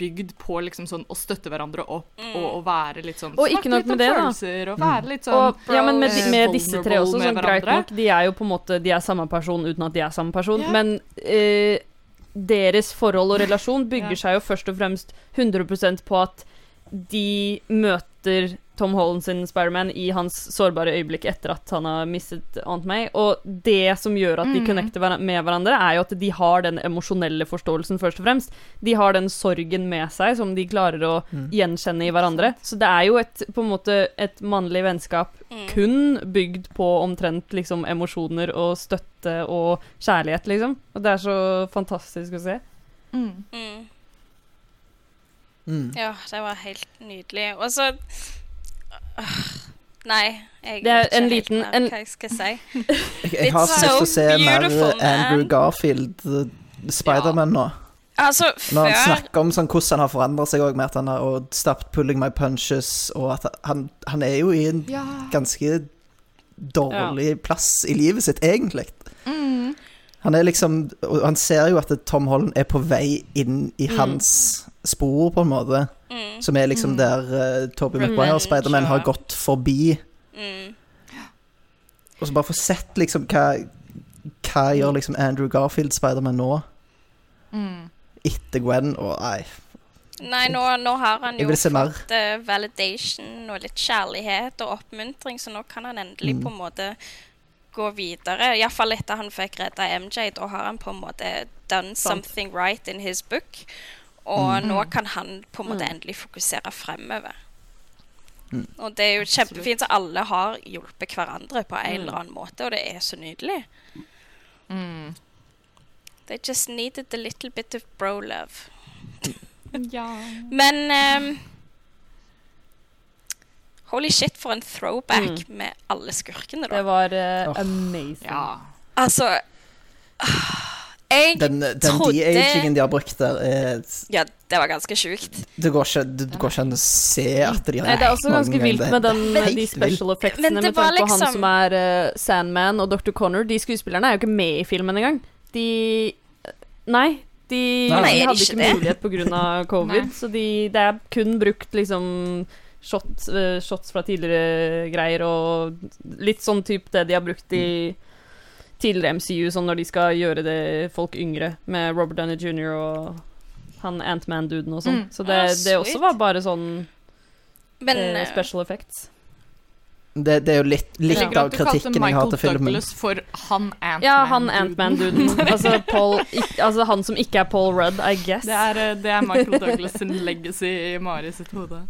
bygd på liksom sånn å støtte hverandre opp og å være litt sånn Og ikke snakke nok litt om med det, da. og være litt sånn Og, ja, men med, de, med disse tre også, sånn greit nok, de er jo på en måte De er samme person uten at de er samme person, yeah. men eh, deres forhold og relasjon bygger yeah. seg jo først og fremst 100 på at de møter Tom Holland sin Spiderman i hans sårbare øyeblikk etter at han har mistet Aunt May. Og det som gjør at de Mm. connecter med hverandre, er jo at de har den emosjonelle forståelsen, først og fremst. De har den sorgen med seg som de klarer å gjenkjenne i hverandre. Så det er jo et, på en måte et mannlig vennskap Mm. kun bygd på omtrent liksom emosjoner og støtte og kjærlighet, liksom. Og det er så fantastisk å se. Mm. Mm. Mm. Ja, det var helt nydelig. Og så Nei, jeg Det er ikke en helt liten- en- hva jeg skal si. Jeg, jeg har så lyst til å se mer Andrew. Garfield, Spiderman, ja. nå. Altså, Når han snakker om sånn, hvordan han har forandret seg òg, med at han har og stopped pulling my punches, og at han, han er jo i en Ja. ganske dårlig plass i livet sitt, egentlig. Mm. Han er liksom Og han ser jo at Tom Holland er på vei inn i Mm. hans spor, på en måte. Mm, Som er liksom Mm. der uh, Toby Revenge, og Spiderman, har gått forbi. mm, Og så bare få sett liksom hva Hva gjør liksom Andrew Garfield Spiderman nå? Mm. Etter Gwen, og nei Nei, nå, nå har han jo fått eh, validation og litt kjærlighet og oppmuntring, så nå kan han endelig Mm. på en måte gå videre. Iallfall etter han fikk redda MJ. Da har han på en måte done Sant. something right in his book. Og Mm. nå kan han på en måte Mm. endelig fokusere fremover. Mm. Og det er jo kjempefint at alle har hjulpet hverandre på en Mm. eller annen måte, og det er så nydelig. Mm. They just needed a little bit of bro love. Ja. Men um, Holy shit, for en throwback med alle skurkene, da. Det var uh, oh. amazing. ja. Altså Jeg Den, den trodde- de-agingen de har brukt der, er Ja, det var ganske sjukt. Det går ikke, det går ikke an å se at de har Nei, det er også ganske vilt med den, de special effectsene med tanke tanke på han liksom- som er uh, Sandman og Dr. Connor. De skuespillerne er jo ikke med i filmen engang. De Nei. De, Nei, de hadde ikke ikke det? mulighet pga. covid, Nei. så de, det er kun brukt liksom shots, uh, shots fra tidligere greier og litt sånn type det de har brukt i tidligere MCU, sånn når de skal gjøre det folk yngre, med Robert Downey jr. og han Ant-Man-duden og sånn. Mm. Så det, Ah, det også var bare sånn Men eh, eh, special effects. Det, det er jo litt, litt ja. av kritikken jeg har Michael til filmen. Douglas for han Ant-Man. Ja, han Ant-Man-duden. altså, altså han som ikke er Paul Rudd, I guess. Det er, eh, det er Michael Douglas sin legacy i Mari sitt hode.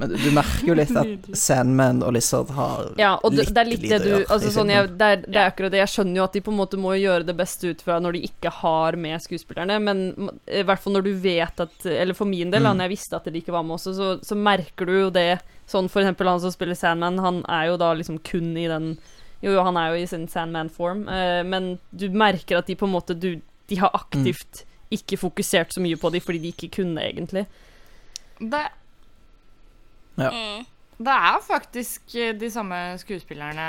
Men du merker jo litt at Sandman og Lizard har ja, og det, litt det er litt det lite du å gjøre altså, sånn, jeg, det, er, det er akkurat det. Jeg skjønner jo at de på en måte må gjøre det beste ut fra når de ikke har med skuespillerne, men i hvert fall når du vet at Eller for min del, Mm. når jeg visste at de ikke var med også, så, så merker du jo det. Sånn for eksempel han som spiller Sandman, han er jo da liksom kun i den Jo, jo, han er jo i sin Sandman-form, eh, men du merker at de på en måte du, De har aktivt ikke fokusert så mye på dem fordi de ikke kunne, egentlig. Det, Ja. mm, det er faktisk eh, de samme skuespillerne,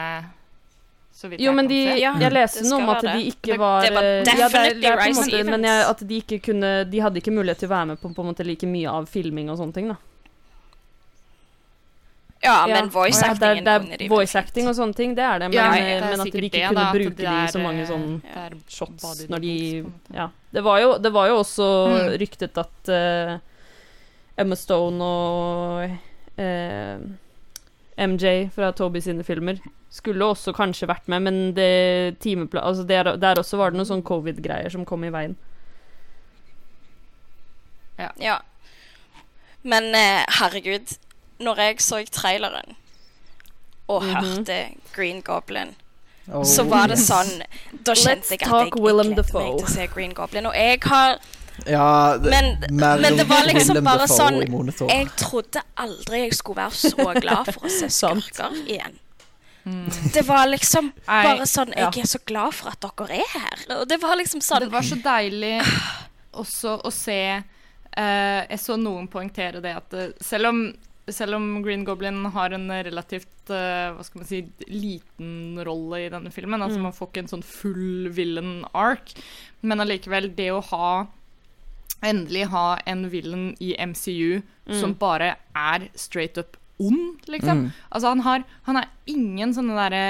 så vidt Jo, men de. Ja, jeg leste noe om at de ikke var det var eh, ja, det, det er på en Rice måte, Men jeg, at de ikke kunne De hadde ikke mulighet til å være med på, på en måte like mye av filming og sånne ting, da. ja, men voice ja, acting det er- det er voice acting og sånne ting, det er det, men, Ja, eh, det er men at de ikke det, kunne da, bruke de i er, så mange sånne sånn er shots når de. Ja. Det var jo, det var jo også Mm. ryktet at uh, Emma Stone og eh, MJ fra Toby sine filmer skulle også kanskje vært med, men det timepla... Altså der, der også var det noen sånn covid-greier som kom i veien. Ja. Men eh, herregud, når jeg så traileren og Mhm. hørte Green Goblin, Oh, så var det sånn Da Let's kjente jeg at jeg, ikke Willem gledet meg til å se Green Goblin. Og jeg har Ja, det, Men, men det var liksom bare sånn. Jeg trodde aldri jeg skulle være så glad for å se skurker igjen. Det var liksom bare sånn. Jeg er så glad for at dere er her. Og det var liksom sånn Det var så deilig også å se uh, Jeg så noen poengtere det at eh, selv om selv om Green Goblin har en relativt uh, hva skal man si, liten rolle i denne filmen, altså man får ikke en sånn full villain arc, men allikevel det å ha Endelig ha en villain i MCU som bare er straight up ond, liksom. Altså, han har, han har ingen sånne derre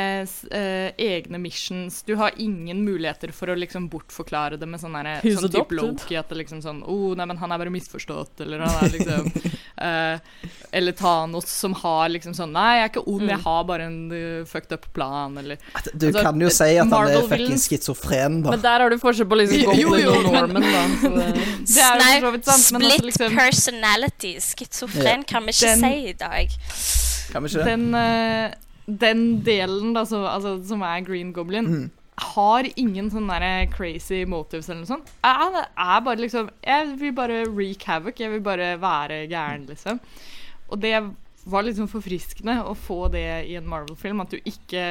eh, egne missions. Du har ingen muligheter for å liksom bortforklare det med sånn derre sånn type. Loki at det liksom sånn Å, nei, men han er bare misforstått, eller han er liksom eh, Eller Thanos som har liksom sånn Nei, jeg er ikke ond, jeg har bare en uh, fucked up plan, eller At Du altså, kan jo si at han er fucking schizofren, da. Men der har du forskjell på liksom Jo, Goblin jo, og men- Norman, da. Så det, Det er jo for så vidt sant, men altså split liksom personality. Schizofren kan vi ikke Den- si i dag. Kan vi ikke det? den, eh, den delen da, så, altså, som er Green Goblin, Mm. har ingen sånne der crazy motives eller noe sånt. Er, er bare liksom Jeg vil bare wreak havoc. Jeg vil bare være gæren, liksom. Og det var liksom forfriskende å få det i en Marvel-film. At du ikke,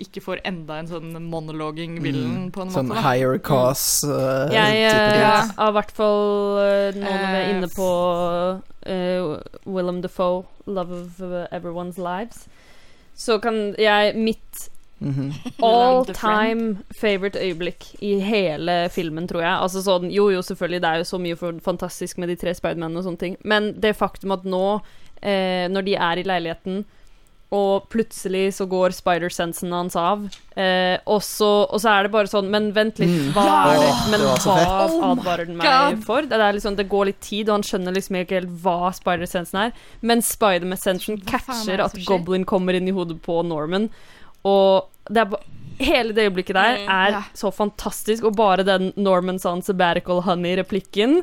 ikke får enda en sånn monologing villain, på en Sånn måte. da. higher cause uh, jeg type eh, ting. Ja. har i hvert fall uh, er Eh, inne på uh, Willem Defoe, 'Love of uh, Everyone's Lives', så kan jeg Mitt Mhm. all time favorite øyeblikk i hele filmen, tror jeg. Altså sånn, Jo, jo, selvfølgelig, det er jo så mye for, fantastisk med de tre Spidermanene og sånne ting, men det faktum at nå, eh, når de er i leiligheten og plutselig så går spider-sensen hans av. Eh, og, så, og så er det bare sånn Men vent litt, Mm. hva er det? Men det hva. Oh advarer den meg God. for? Det, er liksom, det går litt tid, og han skjønner liksom ikke helt hva spider-sensen er. Men spider-sensen er catcher at? Goblin kommer inn i hodet på Norman. Og det er Hele det øyeblikket der Mm, er ja. så fantastisk, og bare den Norman sa sabbatical honey-replikken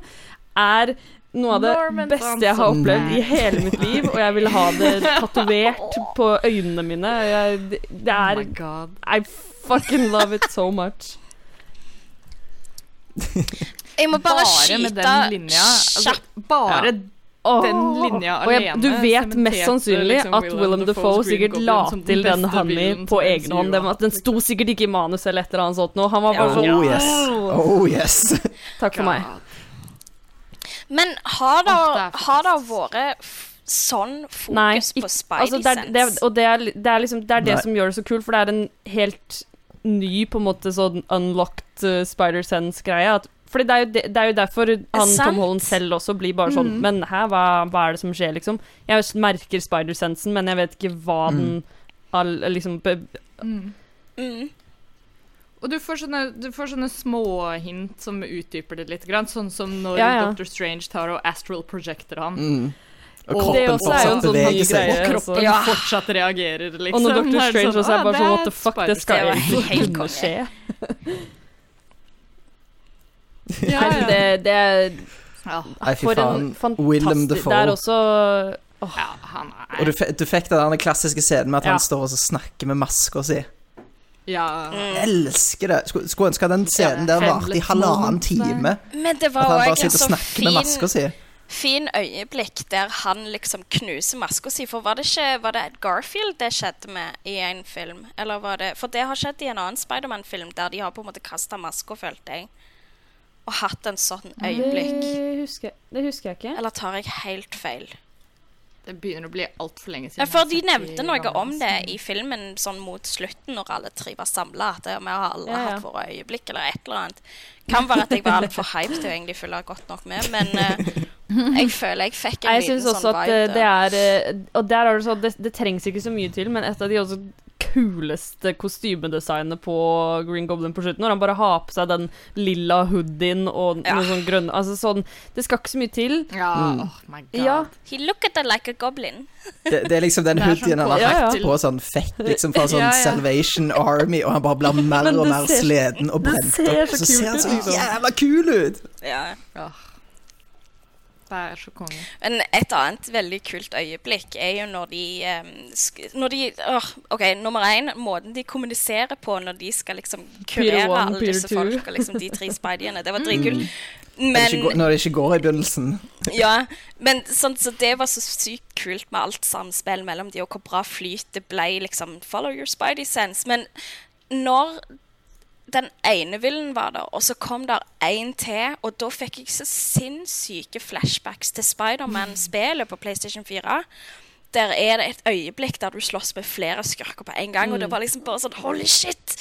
er noe av det Norman beste jeg har opplevd i hele mitt liv, og jeg vil ha det tatovert på øynene mine. Jeg, det, er Oh er my god. I fucking love it so much. Jeg må bare, Bare med skyte den linja. Altså, kjapt bare Åh. den linja Og jeg, alene du vet mest sannsynlig liksom at Willem Defoe Dafoe sikkert la til den honey på egen hånd. Den, den sto sikkert ikke i manus eller et eller annet sånt noe. Han var bare sånn Oh yes. Oh yes. Takk for meg. Men har det, har det vært sånn fokus Nei, på spidey sense? altså det og det er, det er liksom Det er det som gjør det så kult, for det er en helt ny, på en måte sånn unlocked uh, Spider Sense-greie. Fordi det er, jo det, det er jo derfor han sant? Tom Holland selv også blir bare sånn mm. Men hæ, hva, hva er det som skjer, liksom? Jeg merker Spider-sensen, men jeg vet ikke hva den all, liksom be, Mm. Og du får sånne, du får sånne småhint som utdyper det litt, grann, sånn som når Ja, ja. Dr. Strange tar og astral projecter han. Mm. Og Og kroppen fortsatt sånn beveger seg. greie. Og kroppen Ja. fortsatt reagerer, liksom. Og når Dr. Strange sånn, også er ah, bare sånn What the fuck, det skal jo ikke skje. Ja, ja. det, det er Ja, Nei, fy faen. en Willem fantastisk Det er også ja, han er Og du, du fikk den klassiske scenen med at Ja. han står og snakker med maska si. Ja. Jeg elsker det. Skulle, skulle ønske den scenen Ja, der varte i halvannen time. Men det At var han bare òg en sitter og så snakker med maska fin, si. fin øyeblikk der han liksom knuser maska si. For var det ikke Var det Garfield det skjedde med i en film? Eller var det For det har skjedd i en annen Spiderman-film der de har på en måte kasta maska, følte jeg. Og hatt en sånn øyeblikk. Det husker, det husker jeg ikke. Eller tar jeg helt feil? Det begynner å bli altfor lenge siden. Ja, for de jeg nevnte noe om det i filmen sånn mot slutten, når alle tre var samla. At vi har alle Ja, ja. hatt våre øyeblikk, eller et eller annet. Kan være at jeg var altfor hyped til å egentlig følge godt nok med, men uh, jeg føler jeg fikk en jeg liten syns også sånn at det er eh, Og der er det sånn det, det trengs ikke så mye til, men et av de også kuleste kostymedesignet på Green Goblin på slutten, når han bare har på seg den lilla hoodien og Ja. noe sånn grønn Altså sånn Det skal ikke så mye til. Ja, Mm. oh my god. Ja. He looked at like a goblin. Det, det er liksom den hoodien sånn han har Ja, ja. hatt på sånn fett liksom fra sånn Ja, ja. Salvation Army, og han bare blir mer og mer sleden og brent ser opp. så Så kult ser han ut, så liksom. jævla kul ut! Ja. Det er så konge. Men et annet veldig kult øyeblikk er jo når de sk når de åh, OK, nummer én, måten de kommuniserer på når de skal liksom kurere one, alle disse two. folk og liksom de tre spideyene. Det var dritkult. Når det Men Når det ikke går i begynnelsen. Ja, men sånn, så det var så sykt kult med alt samspill mellom de, og hvor bra flyt det ble, liksom. Follow your spidey sense. Men når den ene villen var der, og så kom der én til, og da fikk jeg så sinnssyke flashbacks til Spiderman-spelet på PlayStation 4. Der er det et øyeblikk der du slåss med flere skurker på en gang, og det var liksom bare sånn Holy shit!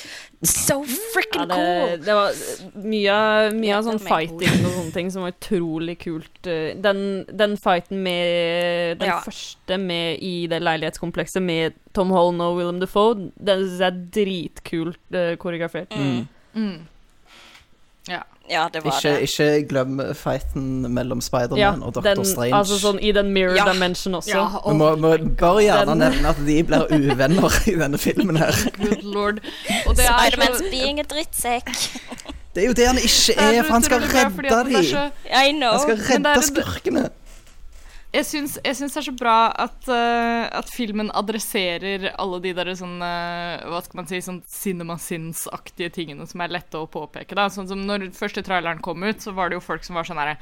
So Ja, freaking det, cool! det var mye, mye av Ja, sånn fighting og sånne ting som var utrolig kult. eh, Den, den fighten med Den Ja. første med i det leilighetskomplekset med Tom Holland og Willem Defoe, den syns jeg er dritkult uh, koreografert. Mm. Mm. Ja. Ja, det var Ikke, det. ikke glem fighten mellom Spiderman og Doctor den, Strange. Altså sånn i den mirror Ja. dimension også. Ja, Vi må, bare gjerne Den- nevne at de blir uvenner i denne filmen her. good lord. Og det er Spiderman's så being a drittsekk. Det er jo det han ikke er for han skal redde det dem. I know. Han skal redde det skurkene. Jeg syns, jeg syns det er så bra at, uh, at filmen adresserer alle de der sånn eh, Hva skal man si Sånn cinema sins-aktige tingene som er lette å påpeke. Da. Sånn som når første traileren kom ut, så var det jo folk som var sånn herre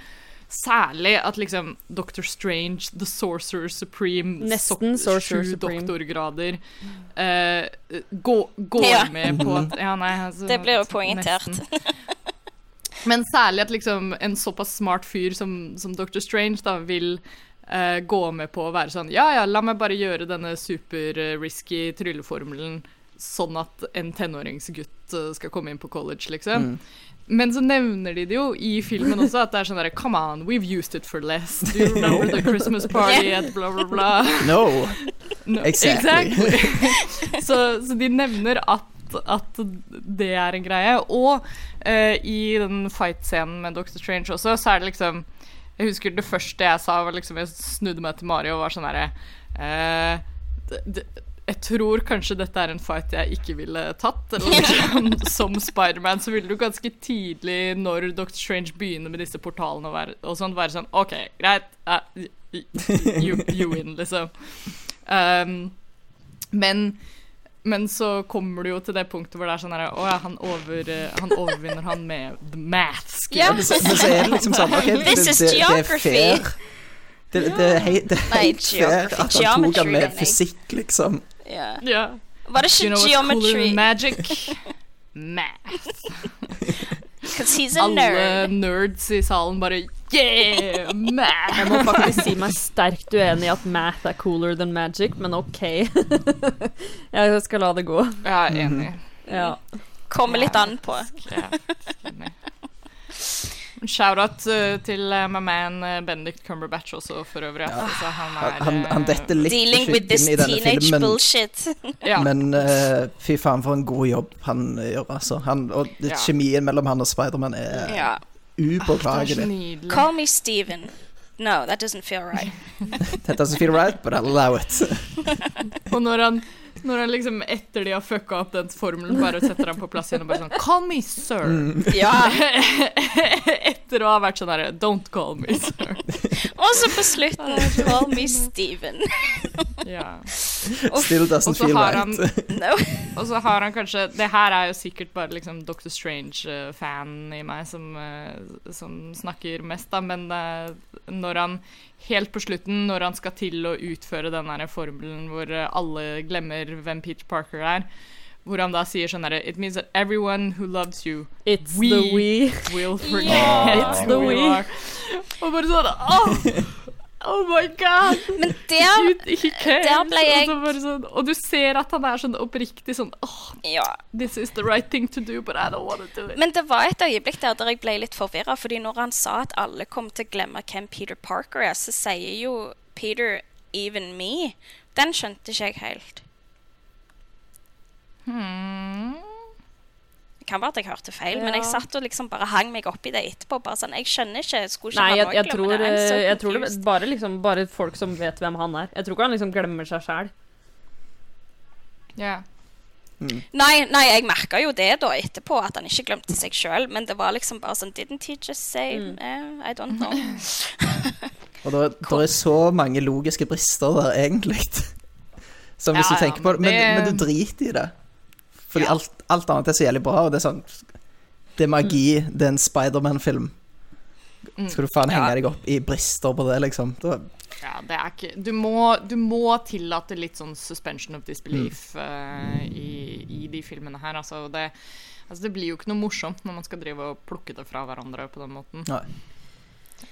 Særlig at liksom Dr. Strange, The Sorcerer Supreme, Nesten so Sorcerer Supreme. doktorgrader eh, gå, Går Ja. med på at Ja, nei, altså, Det blir jo poengtert. Men særlig at liksom en såpass smart fyr som, som Dr. Strange da vil eh, gå med på å være sånn Ja, ja, la meg bare gjøre denne super-risky trylleformelen sånn at en tenåringsgutt eh, skal komme inn på college, liksom. Mm. Men så nevner de det jo i filmen også, at det er sånn derre Come on, we've used it for less. Do you remember the Christmas party at blah, blah, blah? No. No, Exactly. så, så de nevner at, at det er en greie. Og uh, i den fight-scenen med Dr. Strange også, så er det liksom Jeg husker det første jeg sa, var liksom Jeg snudde meg til Mari og var sånn herre eh, jeg tror kanskje dette er en fight jeg ikke ville tatt. Eller liksom, som Spiderman så ville du ganske tidlig, når Dr. Strange begynner med disse portalene og, være, og sånn, være sånn OK, greit. uh, you, you win, liksom. Um, men men så kommer du jo til det punktet hvor det er sånn her Å ja, han, over, eh, han overvinner han med the math Ja. Men så, men så er det liksom sånn okay, det, det, det, det er geography. fair. Det, det, er hei- det er helt fair at han tok han med fysikk, liksom. Ja. Ja. Var det You know what's cooler geometry? magic? Math. Because he's a Alle nerds i salen bare Yeah! Math! Jeg må faktisk si meg sterkt uenig i at math er cooler than magic, men OK. jeg skal la det gå. Jeg er enig. Ja. Kommer litt an på. Ja, enig. Shout-out uh, til uh, my man uh, Benedict Cumberbatch også, for øvrig. Ja. Altså, han, er, han, han detter litt Dealing with this i denne teenage filmen. bullshit. ja. Men uh, fy faen, for en god jobb han eh, gjør, altså. Han, og Ja. kjemien mellom han og Spiderman er Ja. Upåklagelig. nydelig. Call me Steven. No, that doesn't feel right. That doesn't feel right, but I'll allow it. Og når han, når han liksom etter de har fucka opp den formelen, bare setter han på plass igjen og bare sånn Call me sir. Mm. Ja. etter å ha vært sånn herre Don't call me sir. Og så på slutten Call me Steven. Ja. Still doesn't feel right. han No. Og så har han kanskje Det her er jo sikkert bare liksom Dr. Strange-fan i meg som, eh, som snakker mest, da, men eh, når han Helt på slutten, når han skal til å utføre den der formelen hvor eh, alle glemmer hvem Peter Parker er, hvor han da sier sånn herre It means that everyone who loves you It's We- the we. will forget yeah, It's who the we. are. Og bare sånn oh, oh my god! Men der Shoot, der ble jeg- og, sånn, og du ser at han er sånn oppriktig sånn oh, Ja. This is the right thing to do, but I don't want to do it. Men det var et øyeblikk der der jeg ble litt forvirra, fordi når han sa at alle kom til å glemme hvem Peter Parker er, så sier jo Peter 'even me'. Den skjønte ikke jeg helt. Hmm. Det kan være at jeg hørte feil, men jeg satt og liksom bare hang meg opp i det etterpå. Bare sånn, Jeg skjønner ikke. Skulle ikke Nei, han jeg, jeg, tror, det? So eh, jeg tror det bare, liksom, bare folk som vet hvem han er. Jeg tror ikke han liksom glemmer seg sjæl. Mm. Nei, nei, jeg merka jo det da etterpå, at han ikke glemte seg sjøl. Men det var liksom bare sånn Didn't he just say Mm. eh, I don't know. Og det, det er så mange logiske brister der, egentlig. Som hvis Ja, du ja, tenker på det men men, det- men du driter i det. Fordi Ja. alt, alt annet er så jævlig bra, og det er sånn Det er magi. Det er en Spiderman-film. Skal du faen henge Ja. deg opp i brister på det, liksom? Da, Ja, det er ikke Du må, du må tillate litt sånn suspension of disbelief eh, i, i de filmene her. Altså det, altså det blir jo ikke noe morsomt når man skal drive og plukke det fra hverandre på den måten. nei.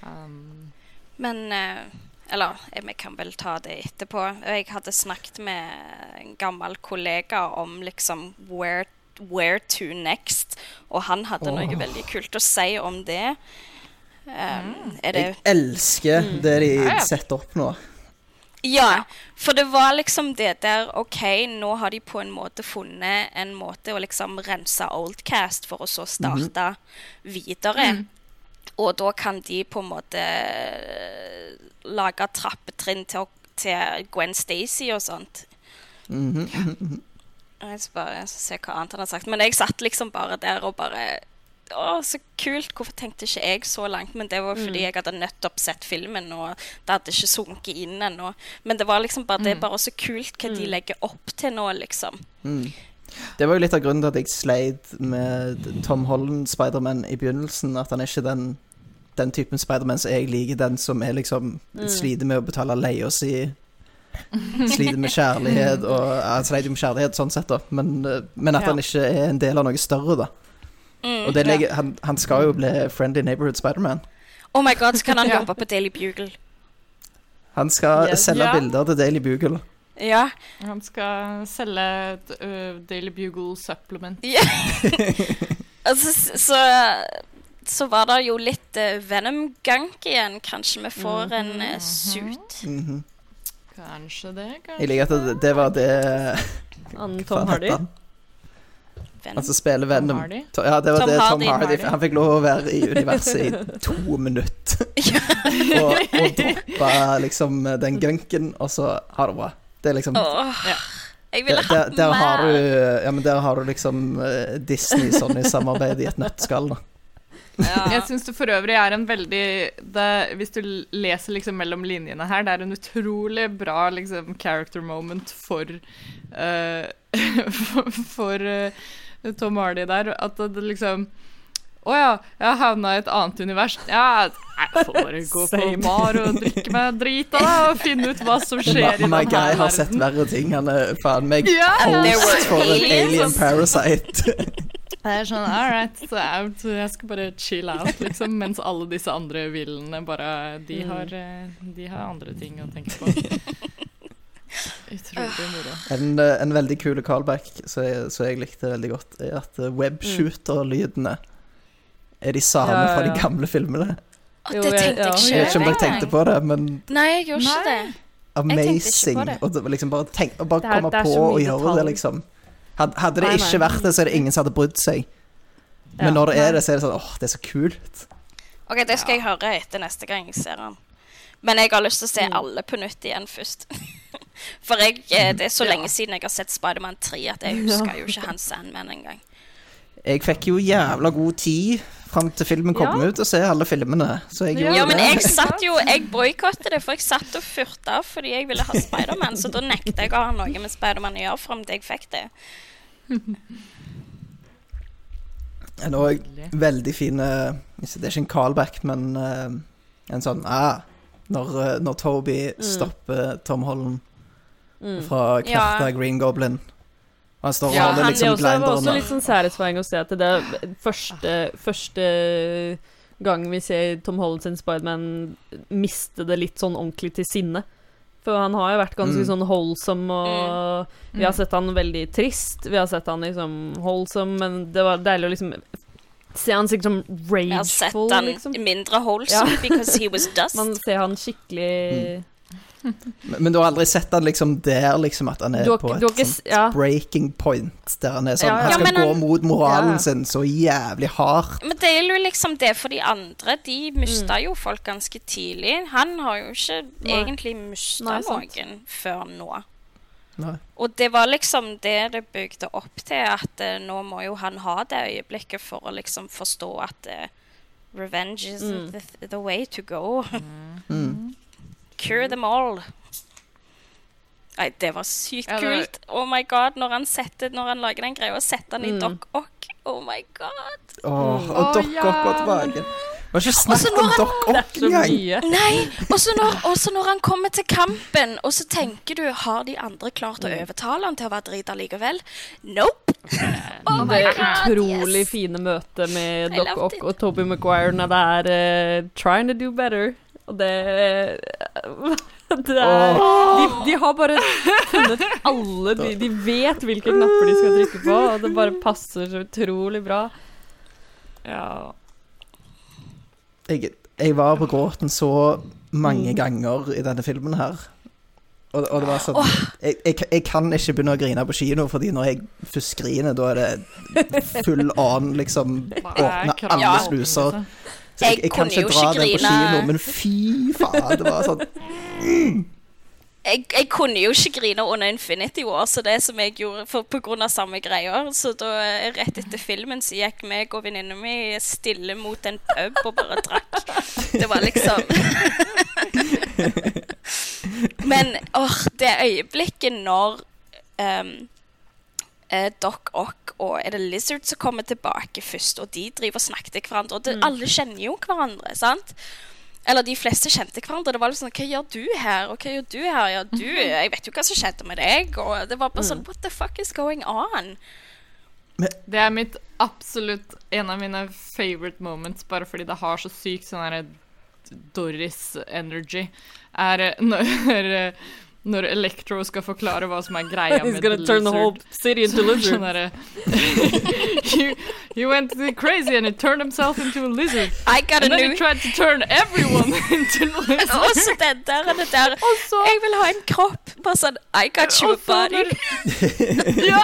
Um, Men eh, Eller eh, vi kan vel ta det etterpå. Jeg hadde snakket med en gammel kollega om liksom where, where to next, og han hadde noe veldig kult å si om det. Um, er det Jeg elsker det de setter opp nå. Ja, for det var liksom det der OK, nå har de på en måte funnet en måte å liksom rense Oldcast for å så starte videre. Og da kan de på en måte eh, lage trappetrinn til, til Gwen Stacy og sånt. Mm -hmm. Jeg skal bare se hva annet han har sagt. Men jeg satt liksom bare der og bare Å, så kult! Hvorfor tenkte ikke jeg så langt? Men det var fordi jeg hadde nettopp sett filmen, og det hadde ikke sunket inn ennå. Men det var liksom bare Det er bare så kult hva de legger opp til nå, liksom. Mm. Det var jo litt av grunnen til at jeg sleit med Tom Holland Spiderman i begynnelsen. At han er ikke den, den typen Spiderman som jeg liker, den som er liksom sliter med å betale leia si. Sliter med kjærlighet og ja, Han sliter jo med kjærlighet sånn sett, da, men, men at Ja. han ikke er en del av noe større, da. Mm. Og det legger, han, han skal jo bli Friendly Neighborhood Spiderman. Oh my god, så kan han Ja. jobbe på Daily Bugle. Han skal Yes. selge Ja. bilder til Daily Bugle. Ja. han skal selge uh, Daily Bugle supplement. ja. altså, så så var det jo litt uh, Venom-gunk igjen. Kanskje vi får en uh, suit. Mhm. Kanskje det, Jeg liker at det, det var det Annen Tom Hardy. han? altså, som spiller Tom Venom. Hardy. Ja, det var Tom det Tom Hardy. Hardy. Han fikk lov å være i universet i to minutter. og, og droppa liksom den gunken, og så ha det bra. Det er liksom oh, Ja. Jeg ville hatt der har du. Ja, men der har du liksom eh, Disney sånn i samarbeid i et nøtteskall, da. Ja. Jeg syns det for øvrig er en veldig det, Hvis du leser liksom mellom linjene her, det er en utrolig bra liksom character moment for uh, For, eh, Tom Hardy der. At det liksom Å ja, jeg havna i et annet univers. Ja, jeg får bare gå på mar bar og drikke meg drita og finne ut hva som skjer i My denne guy har sett verre ting. Han er faen meg yeah. Host for en alien parasite. Det er sånn, all right, så jeg, Jeg skal bare chill out, liksom. Mens alle disse andre villene bare De har, eh, de har andre ting å tenke på. Utrolig moro. En, eh, en veldig kul callback som jeg, jeg likte veldig godt, er at eh, webshooter-lydene er de samme Ja, ja, fra de gamle filmene. Å, Jo, det jeg- tenkte ja, ikke. Jeg vet ikke om dere tenkte på det, men Nei, jeg gjorde ikke Nei. det. amazing. Og det liksom bare, tenk, å bare Det er- komme det på og gjøre det, liksom. Hadde det ikke vært det, så er det ingen som hadde brydd seg. Men når det er det, så er det sånn åh, det er så kult. OK, det skal jeg høre etter neste gang jeg ser den. Men jeg har lyst til å se Mm. alle på nytt igjen først. For jeg, eh, det er så lenge siden jeg har sett Spiderman 3 at jeg husker jo ikke hans Sandman engang. Jeg fikk jo jævla god tid fram til filmen kom Ja. ut, og se alle filmene. Så jeg Ja, men jeg satt jo Jeg boikottet det, for jeg satt og furta fordi jeg ville ha Spiderman, så da nekta jeg å ha noe med Spiderman å gjøre fram til jeg fikk det. En òg veldig fin Det er ikke en callback, men eh, en sånn ah, når, eh, når Toby stopper Tom Holland Mm. fra knerta Green Goblin. Han står og Ja, holder det liksom også, var også litt sånn satisfying å se at det er første, første gang vi ser Tom Holland sin Spiderman miste det litt sånn ordentlig til sinne. For han har jo vært ganske Mm. sånn holdsom, og vi har sett han veldig trist. Vi har sett han liksom holdsom, men det var deilig å liksom se han liksom Jeg har sett han liksom. mindre wholesome because he was dust. Man ser han skikkelig Men, men du har aldri sett han liksom der, liksom at han er Du på et dere, sånt ja. breaking point, der han er sånn Ja, ja. Han skal gå han- mot moralen Ja. sin så jævlig hardt. Men det er jo liksom det for de andre. De mista jo folk ganske tidlig. Han har jo ikke Nei. egentlig mista noen før nå. Nei. Og det var liksom det det bygde opp til, at uh, nå må jo han ha det øyeblikket for å liksom forstå at uh, revenge is Mm. the, the way to go. Mm. Cure them all. Nei, det var sykt Ja, det var- kult. Oh my god, når han, setter, når han lager den greia og setter den i Mm. Doc Ock. Oh my god. Åh, Mm. og Å, Doc ja. Ock går tilbake. Var ikke snakk om han- Doc Ock engang! Nei! Og så når, når han kommer til kampen, og så tenker du Har de andre klart å overtale han til å være drita likevel? Nope! Oh det utrolig yes. fine møtet med Doc Ock og Toby Maguire når det er uh, 'trying to do better'. Og det Det er de, de har bare funnet alle de De vet hvilke knapper de skal trykke på, og det bare passer så utrolig bra. Ja. Jeg, jeg var på gråten så mange ganger i denne filmen her. Og, og det var sånn jeg, jeg, jeg kan ikke begynne å grine på kino, fordi når jeg først griner, da er det full on, liksom Åpne alle sluser. Så jeg, Jeg jeg kunne jo ikke grine. kino, men fy faen, det var sånn Jeg, jeg kunne jo ikke grine under Infinity War, så det som jeg gjorde for, på grunn av samme greier. Så da, rett etter filmen så gikk meg og venninna mi stille mot en pub og bare drakk. Det var liksom Men åh, det øyeblikket når ehm, eh, Doc Ock og er det Lizard som kommer tilbake først, og de driver og snakker til hverandre. Og det, alle kjenner jo hverandre, sant? Eller de fleste kjente hverandre. Det var litt sånn Hva gjør du her? Og hva gjør du her? Ja, du Jeg vet jo hva som skjedde med deg. Og det var bare sånn What the fuck is going on? Det er mitt absolutt en av mine favorite moments, bare fordi det har så sykt sånn herre Doris-energy, er eh, når, eh, når Electro skal forklare hva som er greia He's med gonna The turn the whole city into lizard. he, he went crazy and he turned himself into a lizard. I got a And then new he tried to turn everyone into a lizard. Og så det der og den der. Jeg vil ha en kropp. Bare sånn I got you a body. når- ja!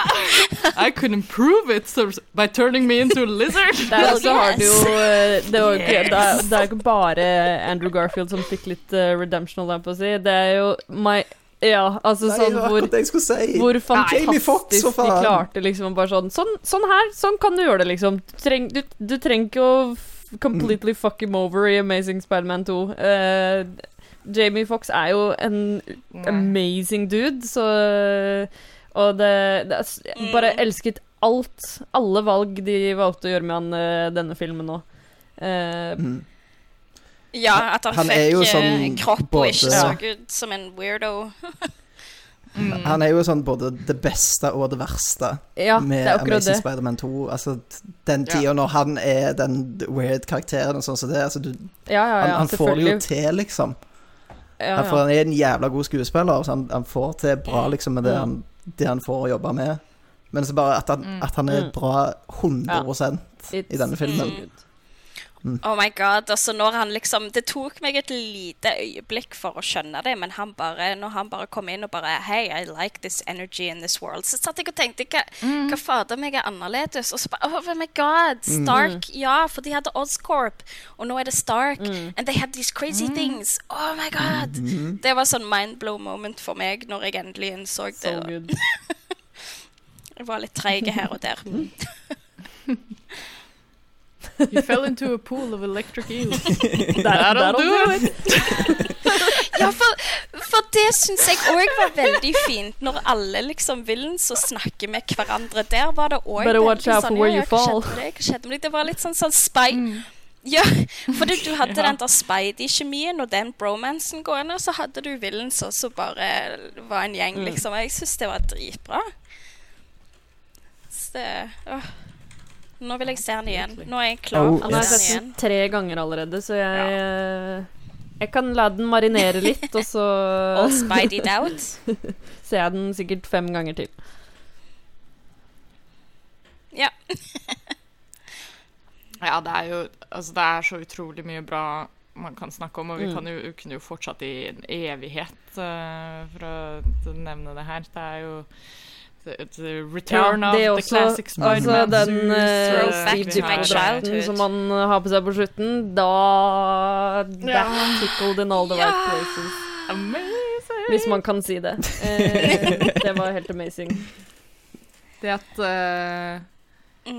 I could improve it so, by turning me into a lizard. Der også har du jo eh, Det er jo ikke, er, det er ikke bare Andrew Garfield som fikk litt uh, redemption, holdt jeg på å si. Det er jo my Ja, altså Nei, sånn hvor si. hvor fantastisk Fox, de klarte liksom bare sånn Sånn, sånn her, sånn kan du gjøre det, liksom. Du, treng, du, du trenger ikke å completely fuck him over i Amazing Spiderman 2. Uh, Jamie Foxx er jo en amazing dude, så Og det, det er, jeg Bare Mm. elsket alt. Alle valg de valgte å gjøre med han uh, denne filmen nå. Eh, Mm. Ja, at han, Han fikk eh, sånn kropp både- og ikke så ut som en weirdo. Mm. Han er jo sånn både det beste og det verste ja, med det Amazing Spiderman Spider-Man 2. Altså, den tida når han er den weird-karakteren og sånn som det, altså, du, Ja, ja, han, ja, han får det jo til, liksom. Ja, Han, ja. han er en jævla god skuespiller, så han, han får til bra liksom med det Mm. han, det han får å jobbe med. Men så bare at han, Mm. at han er Mm. bra 100% i denne filmen. so good. Oh my god, altså når han liksom Det tok meg et lite øyeblikk for å skjønne det, men han bare, når han bare kom inn og bare Hey, I like this energy in this world. Så satt jeg og tenkte Hva, Mm. hva fader meg er annerledes? Og så bare Oh my god, Stark. Ja, for de hadde Oscorp, og nå er det Stark. And they had these crazy things. Oh my god. Det var sånn mindblow moment for meg når jeg endelig innså det. So. Jeg var litt treig her og der. You fell into a pool of electric eels. That'll, That'll do it. Ja, for, for det syns jeg òg var veldig fint, når alle liksom vil, så snakker med hverandre. Der var det òg Better watch out for where you fall. Skjedde deg? Skjedde deg? Det var litt sånn sånn spy... Ja, for du hadde Ja. den der Spidey-kjemien og den bromansen gående, og så hadde du villains også, bare var en gjeng, liksom. Jeg syns det var dritbra. Så det åh. Nå vil jeg se den igjen. Nå er jeg klar Oh, for å har yes. se den sett igjen. den tre ganger allerede, så jeg eh, Jeg kan la den marinere litt, og så All Spideyed out. ser jeg den sikkert fem ganger til. Ja. Ja, det er jo Altså, det er så utrolig mye bra man kan snakke om, og vi Mm. kan jo, kunne jo fortsatt i en evighet uh, for å nevne det her. Det er jo the, return Ja, of det the også, classic Altså Spider-Man. den suits, uh, Steve to my childhood. Som han uh, har på seg på slutten, da That tickled in all the right places. Amazing! Hvis man kan si det. Eh, det var helt amazing. Det at, uh,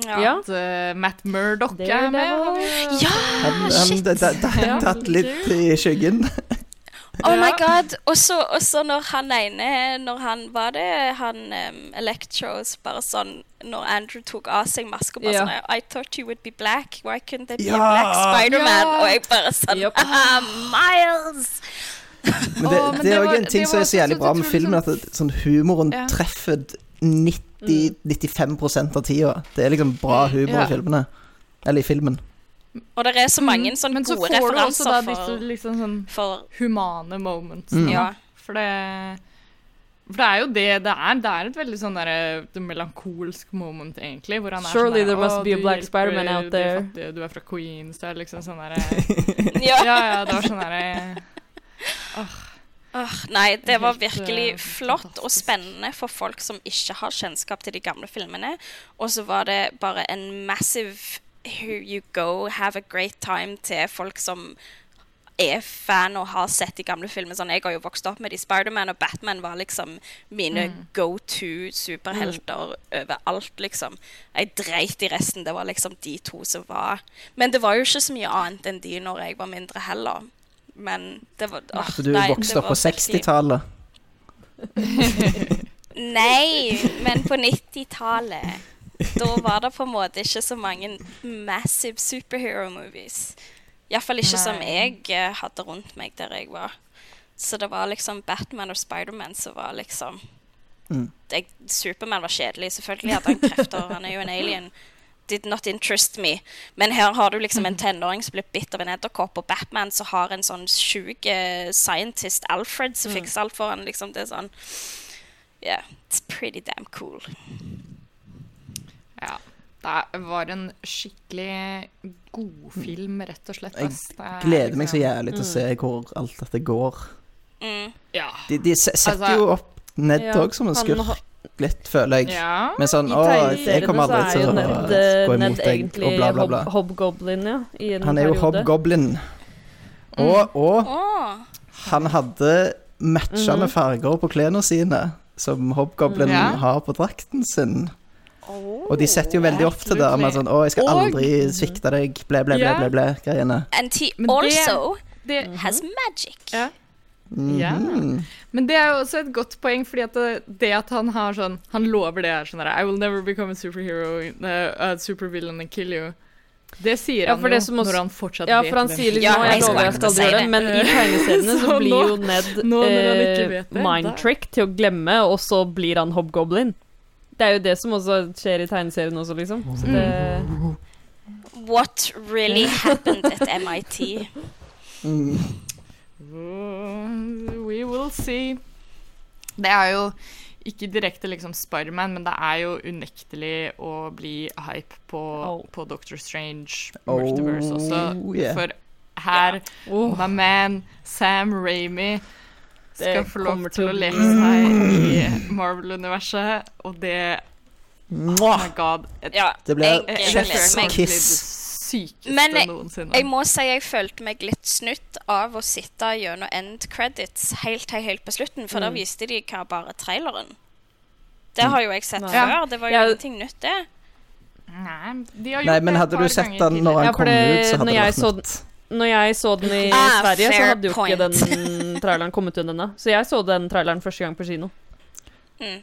Ja. Ja. at uh, Matt Murdock er med. Ja, Han, han shit. det- Ja. tatt litt i skyggen. Oh my god. Og så når han ene Når han Var det han um, Electros bare sånn Når Andrew tok av seg maska bare Ja. sånn I thought you would be black. Why couldn't they be Ja. a black Spider-Man? Ja. Og jeg bare sånn yep. ah, Miles! Men det, oh, men det er òg en ting som er så jævlig bra med filmen, sånn- at det, sånn humoren Ja. treffer 90-95% av tida. Det er liksom bra Mm, humor ja. i filmene. Eller i filmen. Og det er så mange sånne Men så får du også da disse liksom sånn for humane moments. Mm. Ja. For det For det er jo det det er. Det er et veldig sånn der, det melankolsk moment, egentlig. Hvor han er Surely sånn there must be a black spiderman out er, there». Du er fra Queens. Det er liksom sånn derre ja. Ja, ja, det var sånn derre Åh, nei, det var Helt, virkelig eh, flott og spennende for folk som ikke har kjennskap til de gamle filmene. Og så var det bare en massive here you go, have a great time til folk som er fan og har sett de gamle filmene. Sånn, jeg har jo vokst opp med de. Spiderman og Batman var liksom mine go to superhelter overalt, liksom. Jeg dreit i resten. Det var liksom de to som var Men det var jo ikke så mye annet enn de når jeg var mindre heller. Men det var åh, Så du nei, vokste opp på 60-tallet. Nei, men på 90-tallet. Da var det på en måte ikke så mange massive superhero movies. Iallfall ikke som jeg eh, hadde rundt meg der jeg var. Så det var liksom Batman og Spiderman som var liksom Mm. jeg, Superman var kjedelig. Selvfølgelig hadde han krefter. Han er jo en alien. Did not interest me. Men her har du liksom en tenåring som blir bitt av en edderkopp, og Batman som har en sånn sjuk eh, scientist Alfred som fikser alt for han. Liksom, det er sånn Yeah, it's pretty damn cool. Ja. Det var en skikkelig god film, rett og slett. Jeg ass. Er Gleder meg så liksom- jævlig til å se hvor alt dette går. Mm. Ja. De, de setter Altså- jo opp Ned Ja, òg som en skurk, litt, føler jeg. ja. Men sånn Å, jeg kommer aldri til å Ned, gå eh, imot Ned deg, og bla, bla, hob hobgoblin, ja. I en Han er jo periode. hobgoblin. Og, og han hadde matchende Mhm. farger på klærne sine, som hobgoblin Ja. har på drakten sin. Og de setter jo veldig opp til det med sånn 'Å, jeg skal Og- aldri svikte deg', ble, ble, ble, ble, ble, greiene. And he Men det- Det, has magic. ja. Ja. yeah. Men det er jo også et godt poeng, fordi at det, det at han har sånn Han lover det her sånn I will never become a superhero, uh, a supervillain and kill you. Det sier Ja, han jo også- når han fortsatt Ja, vet for han sier liksom Ja, jeg jeg lover jeg skal aldri gjøre det, men i tegneseriene så Så blir jo Ned nå eh, mind-trick til å glemme, og så blir han hobgoblin. Det er jo det som også skjer i tegneserien også, liksom. Så det What really happened at MIT? Mm. We will see. Det er jo ikke direkte liksom Spiderman, men det er jo unektelig å bli hype på, Oh. på Doctor Strange Oh, også. yeah. For her, oh, my man Sam Ramy skal få lov kommer til å leke seg i Marvel-universet, og det Oh my god. Et, Ja, Det jeg Chef's kiss. Sykeste Men jeg- noensinne. Jeg må si jeg følte meg litt snutt av å sitte gjennom end credits helt, helt, helt på slutten, for da Mm. viste de hva bare traileren. Det har jo jeg sett Nei. før. Det var jo Ja. ingenting nytt, det. Nei, de har gjort Nei, men hadde du sett den når den kom det- ut, så hadde det vært nytt. Når jeg så den i Ah, Sverige, så hadde jo ikke den traileren kommet ut ennå. Så jeg så den traileren første gang på kino. Mm.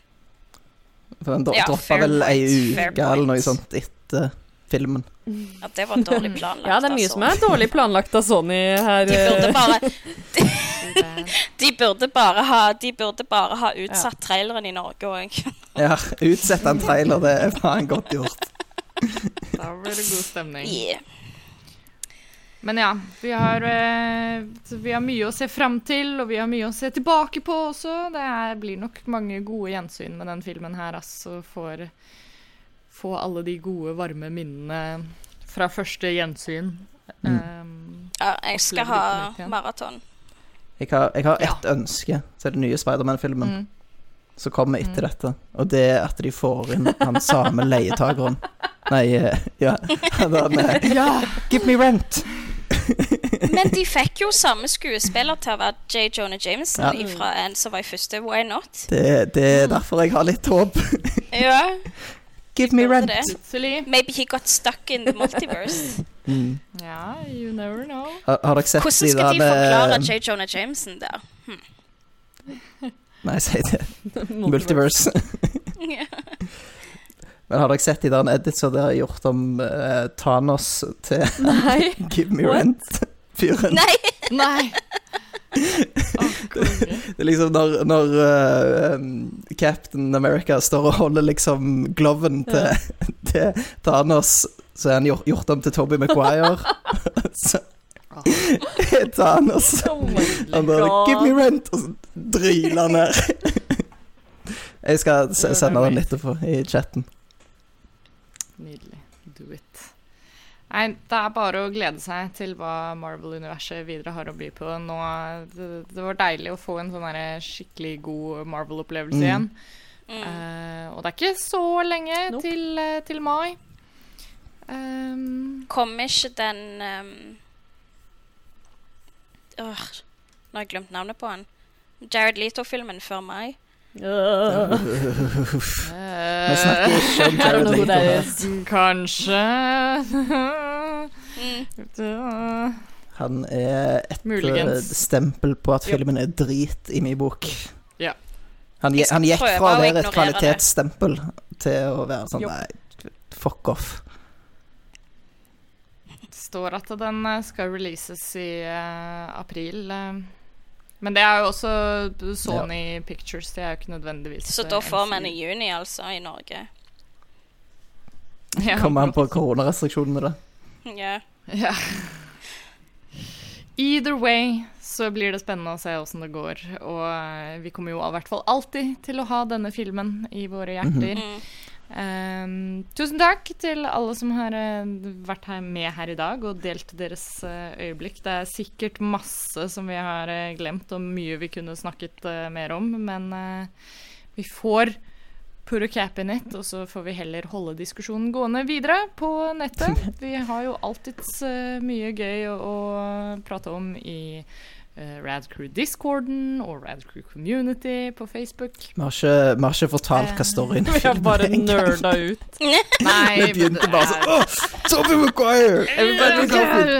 For den Ja, droppa vel ei uke eller noe sånt etter filmen. Ja, det var dårlig planlagt. Ja, det er mye altså. som er dårlig planlagt av Sony her. De burde eh. bare De burde bare ha, de burde bare ha utsatt traileren i Norge òg. Ja, utsette en trailer, det er faen godt gjort. Da blir det god stemning. Yeah. Men ja, vi har, eh, vi har mye å se fram til, og vi har mye å se tilbake på også. Det er, blir nok mange gode gjensyn med den filmen her, altså. For få alle de gode, varme minnene fra første gjensyn. Mm. Um, Ja, jeg skal ha maraton. Jeg har, jeg har Ja. ett ønske til den nye Spiderman-filmen mm. som kommer etter dette, og det er at de får inn han samme leietakeren. Nei, eh, ja han Ja! Give me rent! Men de fikk jo samme skuespiller til å være J. Jonah Jameson Ja. ifra en som var i første Why Not? Det, det er derfor jeg har litt håp. Ja. Give me rent. det. Maybe he got stuck in the multiverse. Mm. Ja, you never know. Har, har dere sett Hvordan skal de de forklare J. Jonah Jameson der? Nei, si det. Multiverse. Ja. Men har dere sett de der edits som dere har gjort om uh, Thanos til Nei. Give me rent-fyren? Nei! Nei. Å. Det er liksom når, når um, Captain America står og holder liksom gloven til, til Thanos, så er han gjort, gjort om til Toby Maguire. så er Thanos Oh Han bare 'Give me rent!' og så dryler han ned. Jeg skal se- sende den etterpå i chatten. Nydelig. Do it. Nei, det er bare å glede seg til hva Marvel-universet videre har å by på. Nå, det, det var deilig å få en sånn skikkelig god Marvel-opplevelse Mm. igjen. Mm. Uh, og det er ikke så lenge Nope. til, eh, til mai. Um, Kom ikke den um... øh, nå har jeg glemt navnet på han. Jared Leto-filmen før mai. Uh, Vi snakker ikke om Jared Leto. Kanskje Han er et eh, Muligens. stempel på at filmen er drit i min bok. Ja. Han, han gikk fra å være et kvalitetsstempel til å være sånn Jo. Nei, fuck off. Det står at den eh, skal releases i uh, april. Men det er jo også Sony Pictures. Det er jo ikke nødvendigvis Så da får vi den i juni, altså, i Norge. Ja, Kommer han på koronarestriksjonene, da? Ja. Ja. Either way så blir det spennende å se åssen det går. Og eh, vi kommer jo i hvert fall alltid til å ha denne filmen i våre hjerter. Mm. Um, tusen takk til alle som har eh, vært her med her i dag og delt deres eh, øyeblikk. Det er sikkert masse som vi har glemt, og mye vi kunne snakket mer om. Men uh, vi får put a cap in it, og så får vi heller holde diskusjonen gående videre på nettet. Vi har jo alltids eh, mye gøy å, å prate om i Radcrew Discorden og Radcrew Community på Facebook. Vi har ikke, vi har ikke fortalt hva storyen Vi har bare er nerda ut. Nei, Vi begynte bare sånn oh, Toby Maguire!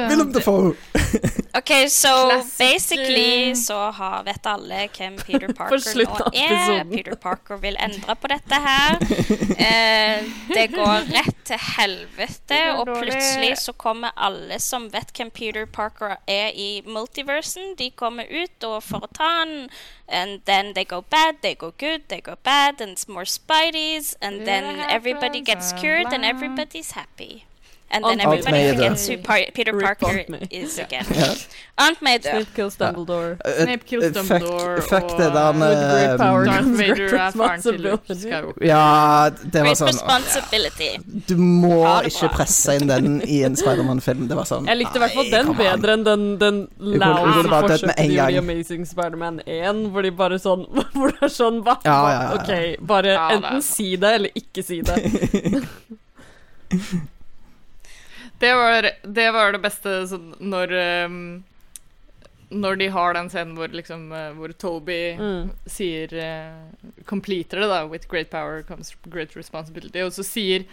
Willem Dafoe! OK, så Classic. basically så har, vet alle hvem Peter Parker nå er. Peter Parker vil endre på dette her. Eh, det går rett til helvete, og plutselig så kommer alle som vet hvem Peter Parker er i multiversen, de kommer ut og for å ta. And then they go bad, they go good, they go bad, and it's more Spideys, and then everybody gets cured, and everybody's happy. And then Aunt then everybody død. forgets who Par Peter Rip Parker Aunt is again. yeah. Aunt May dør. Snape kills Dumbledore. Eh, Snape kills Dumbledore, Fuck, fuck og- det der With great med power um, Darth comes Vader great er faren til Luke. Skywalker. Ja, det var Great sånn responsibility. Du må ikke presse inn den i en Spiderman-film. Det var sånn Jeg likte i hvert fall den bedre enn den, den de gjorde i The Amazing Spiderman 1, hvor de bare sånn Hvor det er sånn Hva? Ja, ja, ja. OK, bare Ja, enten si det eller ikke si det. Det var, det var det beste sånn, når um, Når de har den scenen hvor liksom uh, Hvor Toby Mm. sier uh, Completer det, da. With great power comes great responsibility. Og så sier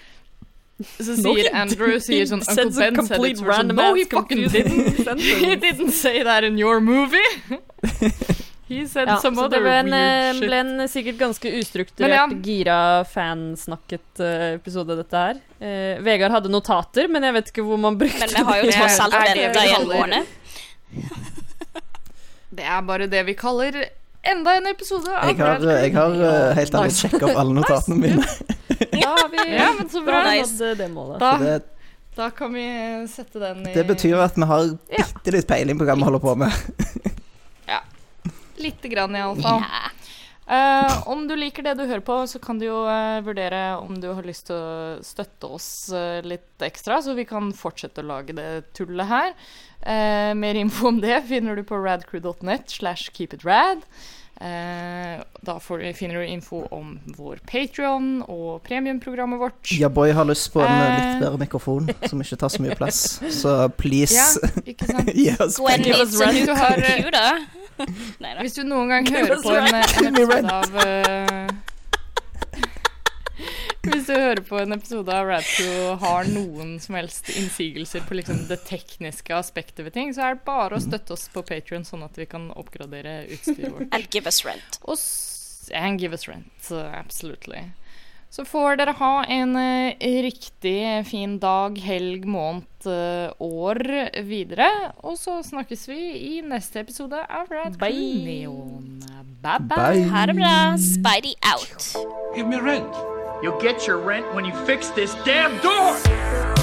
så sier no, Andrew sier sånn Uncle Ben said it. Sånn, No, he fucking didn't. he didn't say that in your movie. he said Ja, some det other weird eh, shit. ble en sikkert ganske ustrukturert, ja. gira, fansnakket eh, episode, dette her. Eh, Vegard hadde notater, men jeg vet ikke hvor man brukte Men vi har jo Det tross alt det venta i en. Det er bare det vi kaller enda en episode av Jeg har, jeg har uh, helt ærlig Nice. sjekka opp alle notatene mine. Da vi Ja, men så bra. da Nice. det målet. Da, det, da kan vi sette den i det betyr at vi har Ja. bitte litt peiling på hva vi holder på med. Lite grann, iallfall. Ja. Uh, om du liker det du hører på, så kan du jo uh, vurdere om du har lyst til å støtte oss uh, litt ekstra, så vi kan fortsette å lage det tullet her. Eh, mer info om det finner du på radcrew.net slash keepitrad. Uh, da får du, finner du info om vår Patrion og premiumprogrammet vårt. Ja, boy har lyst på en uh, Eh. litt bedre mikrofon som ikke tar så mye plass. Så please, Ja, ikke sant? yes, a Hvis du har, eh. Hvis du noen gang hører på en, en episode av eh, Hvis du hører på en episode av Radcrew og har noen som helst innsigelser på liksom det tekniske aspektet ved ting, så er det bare å støtte oss på Patrion, sånn at vi kan oppgradere utstyret vårt. And give us rent. Og s- and give us rent. absolutely. Så får dere ha en uh, riktig fin dag, helg, måned, uh, år videre. Og så snakkes vi i neste episode av Rad Bye. Neon. Bye bye. Bye. Ha det bra. Spidey out. Give me rent. You'll get your rent when you fix this damn door!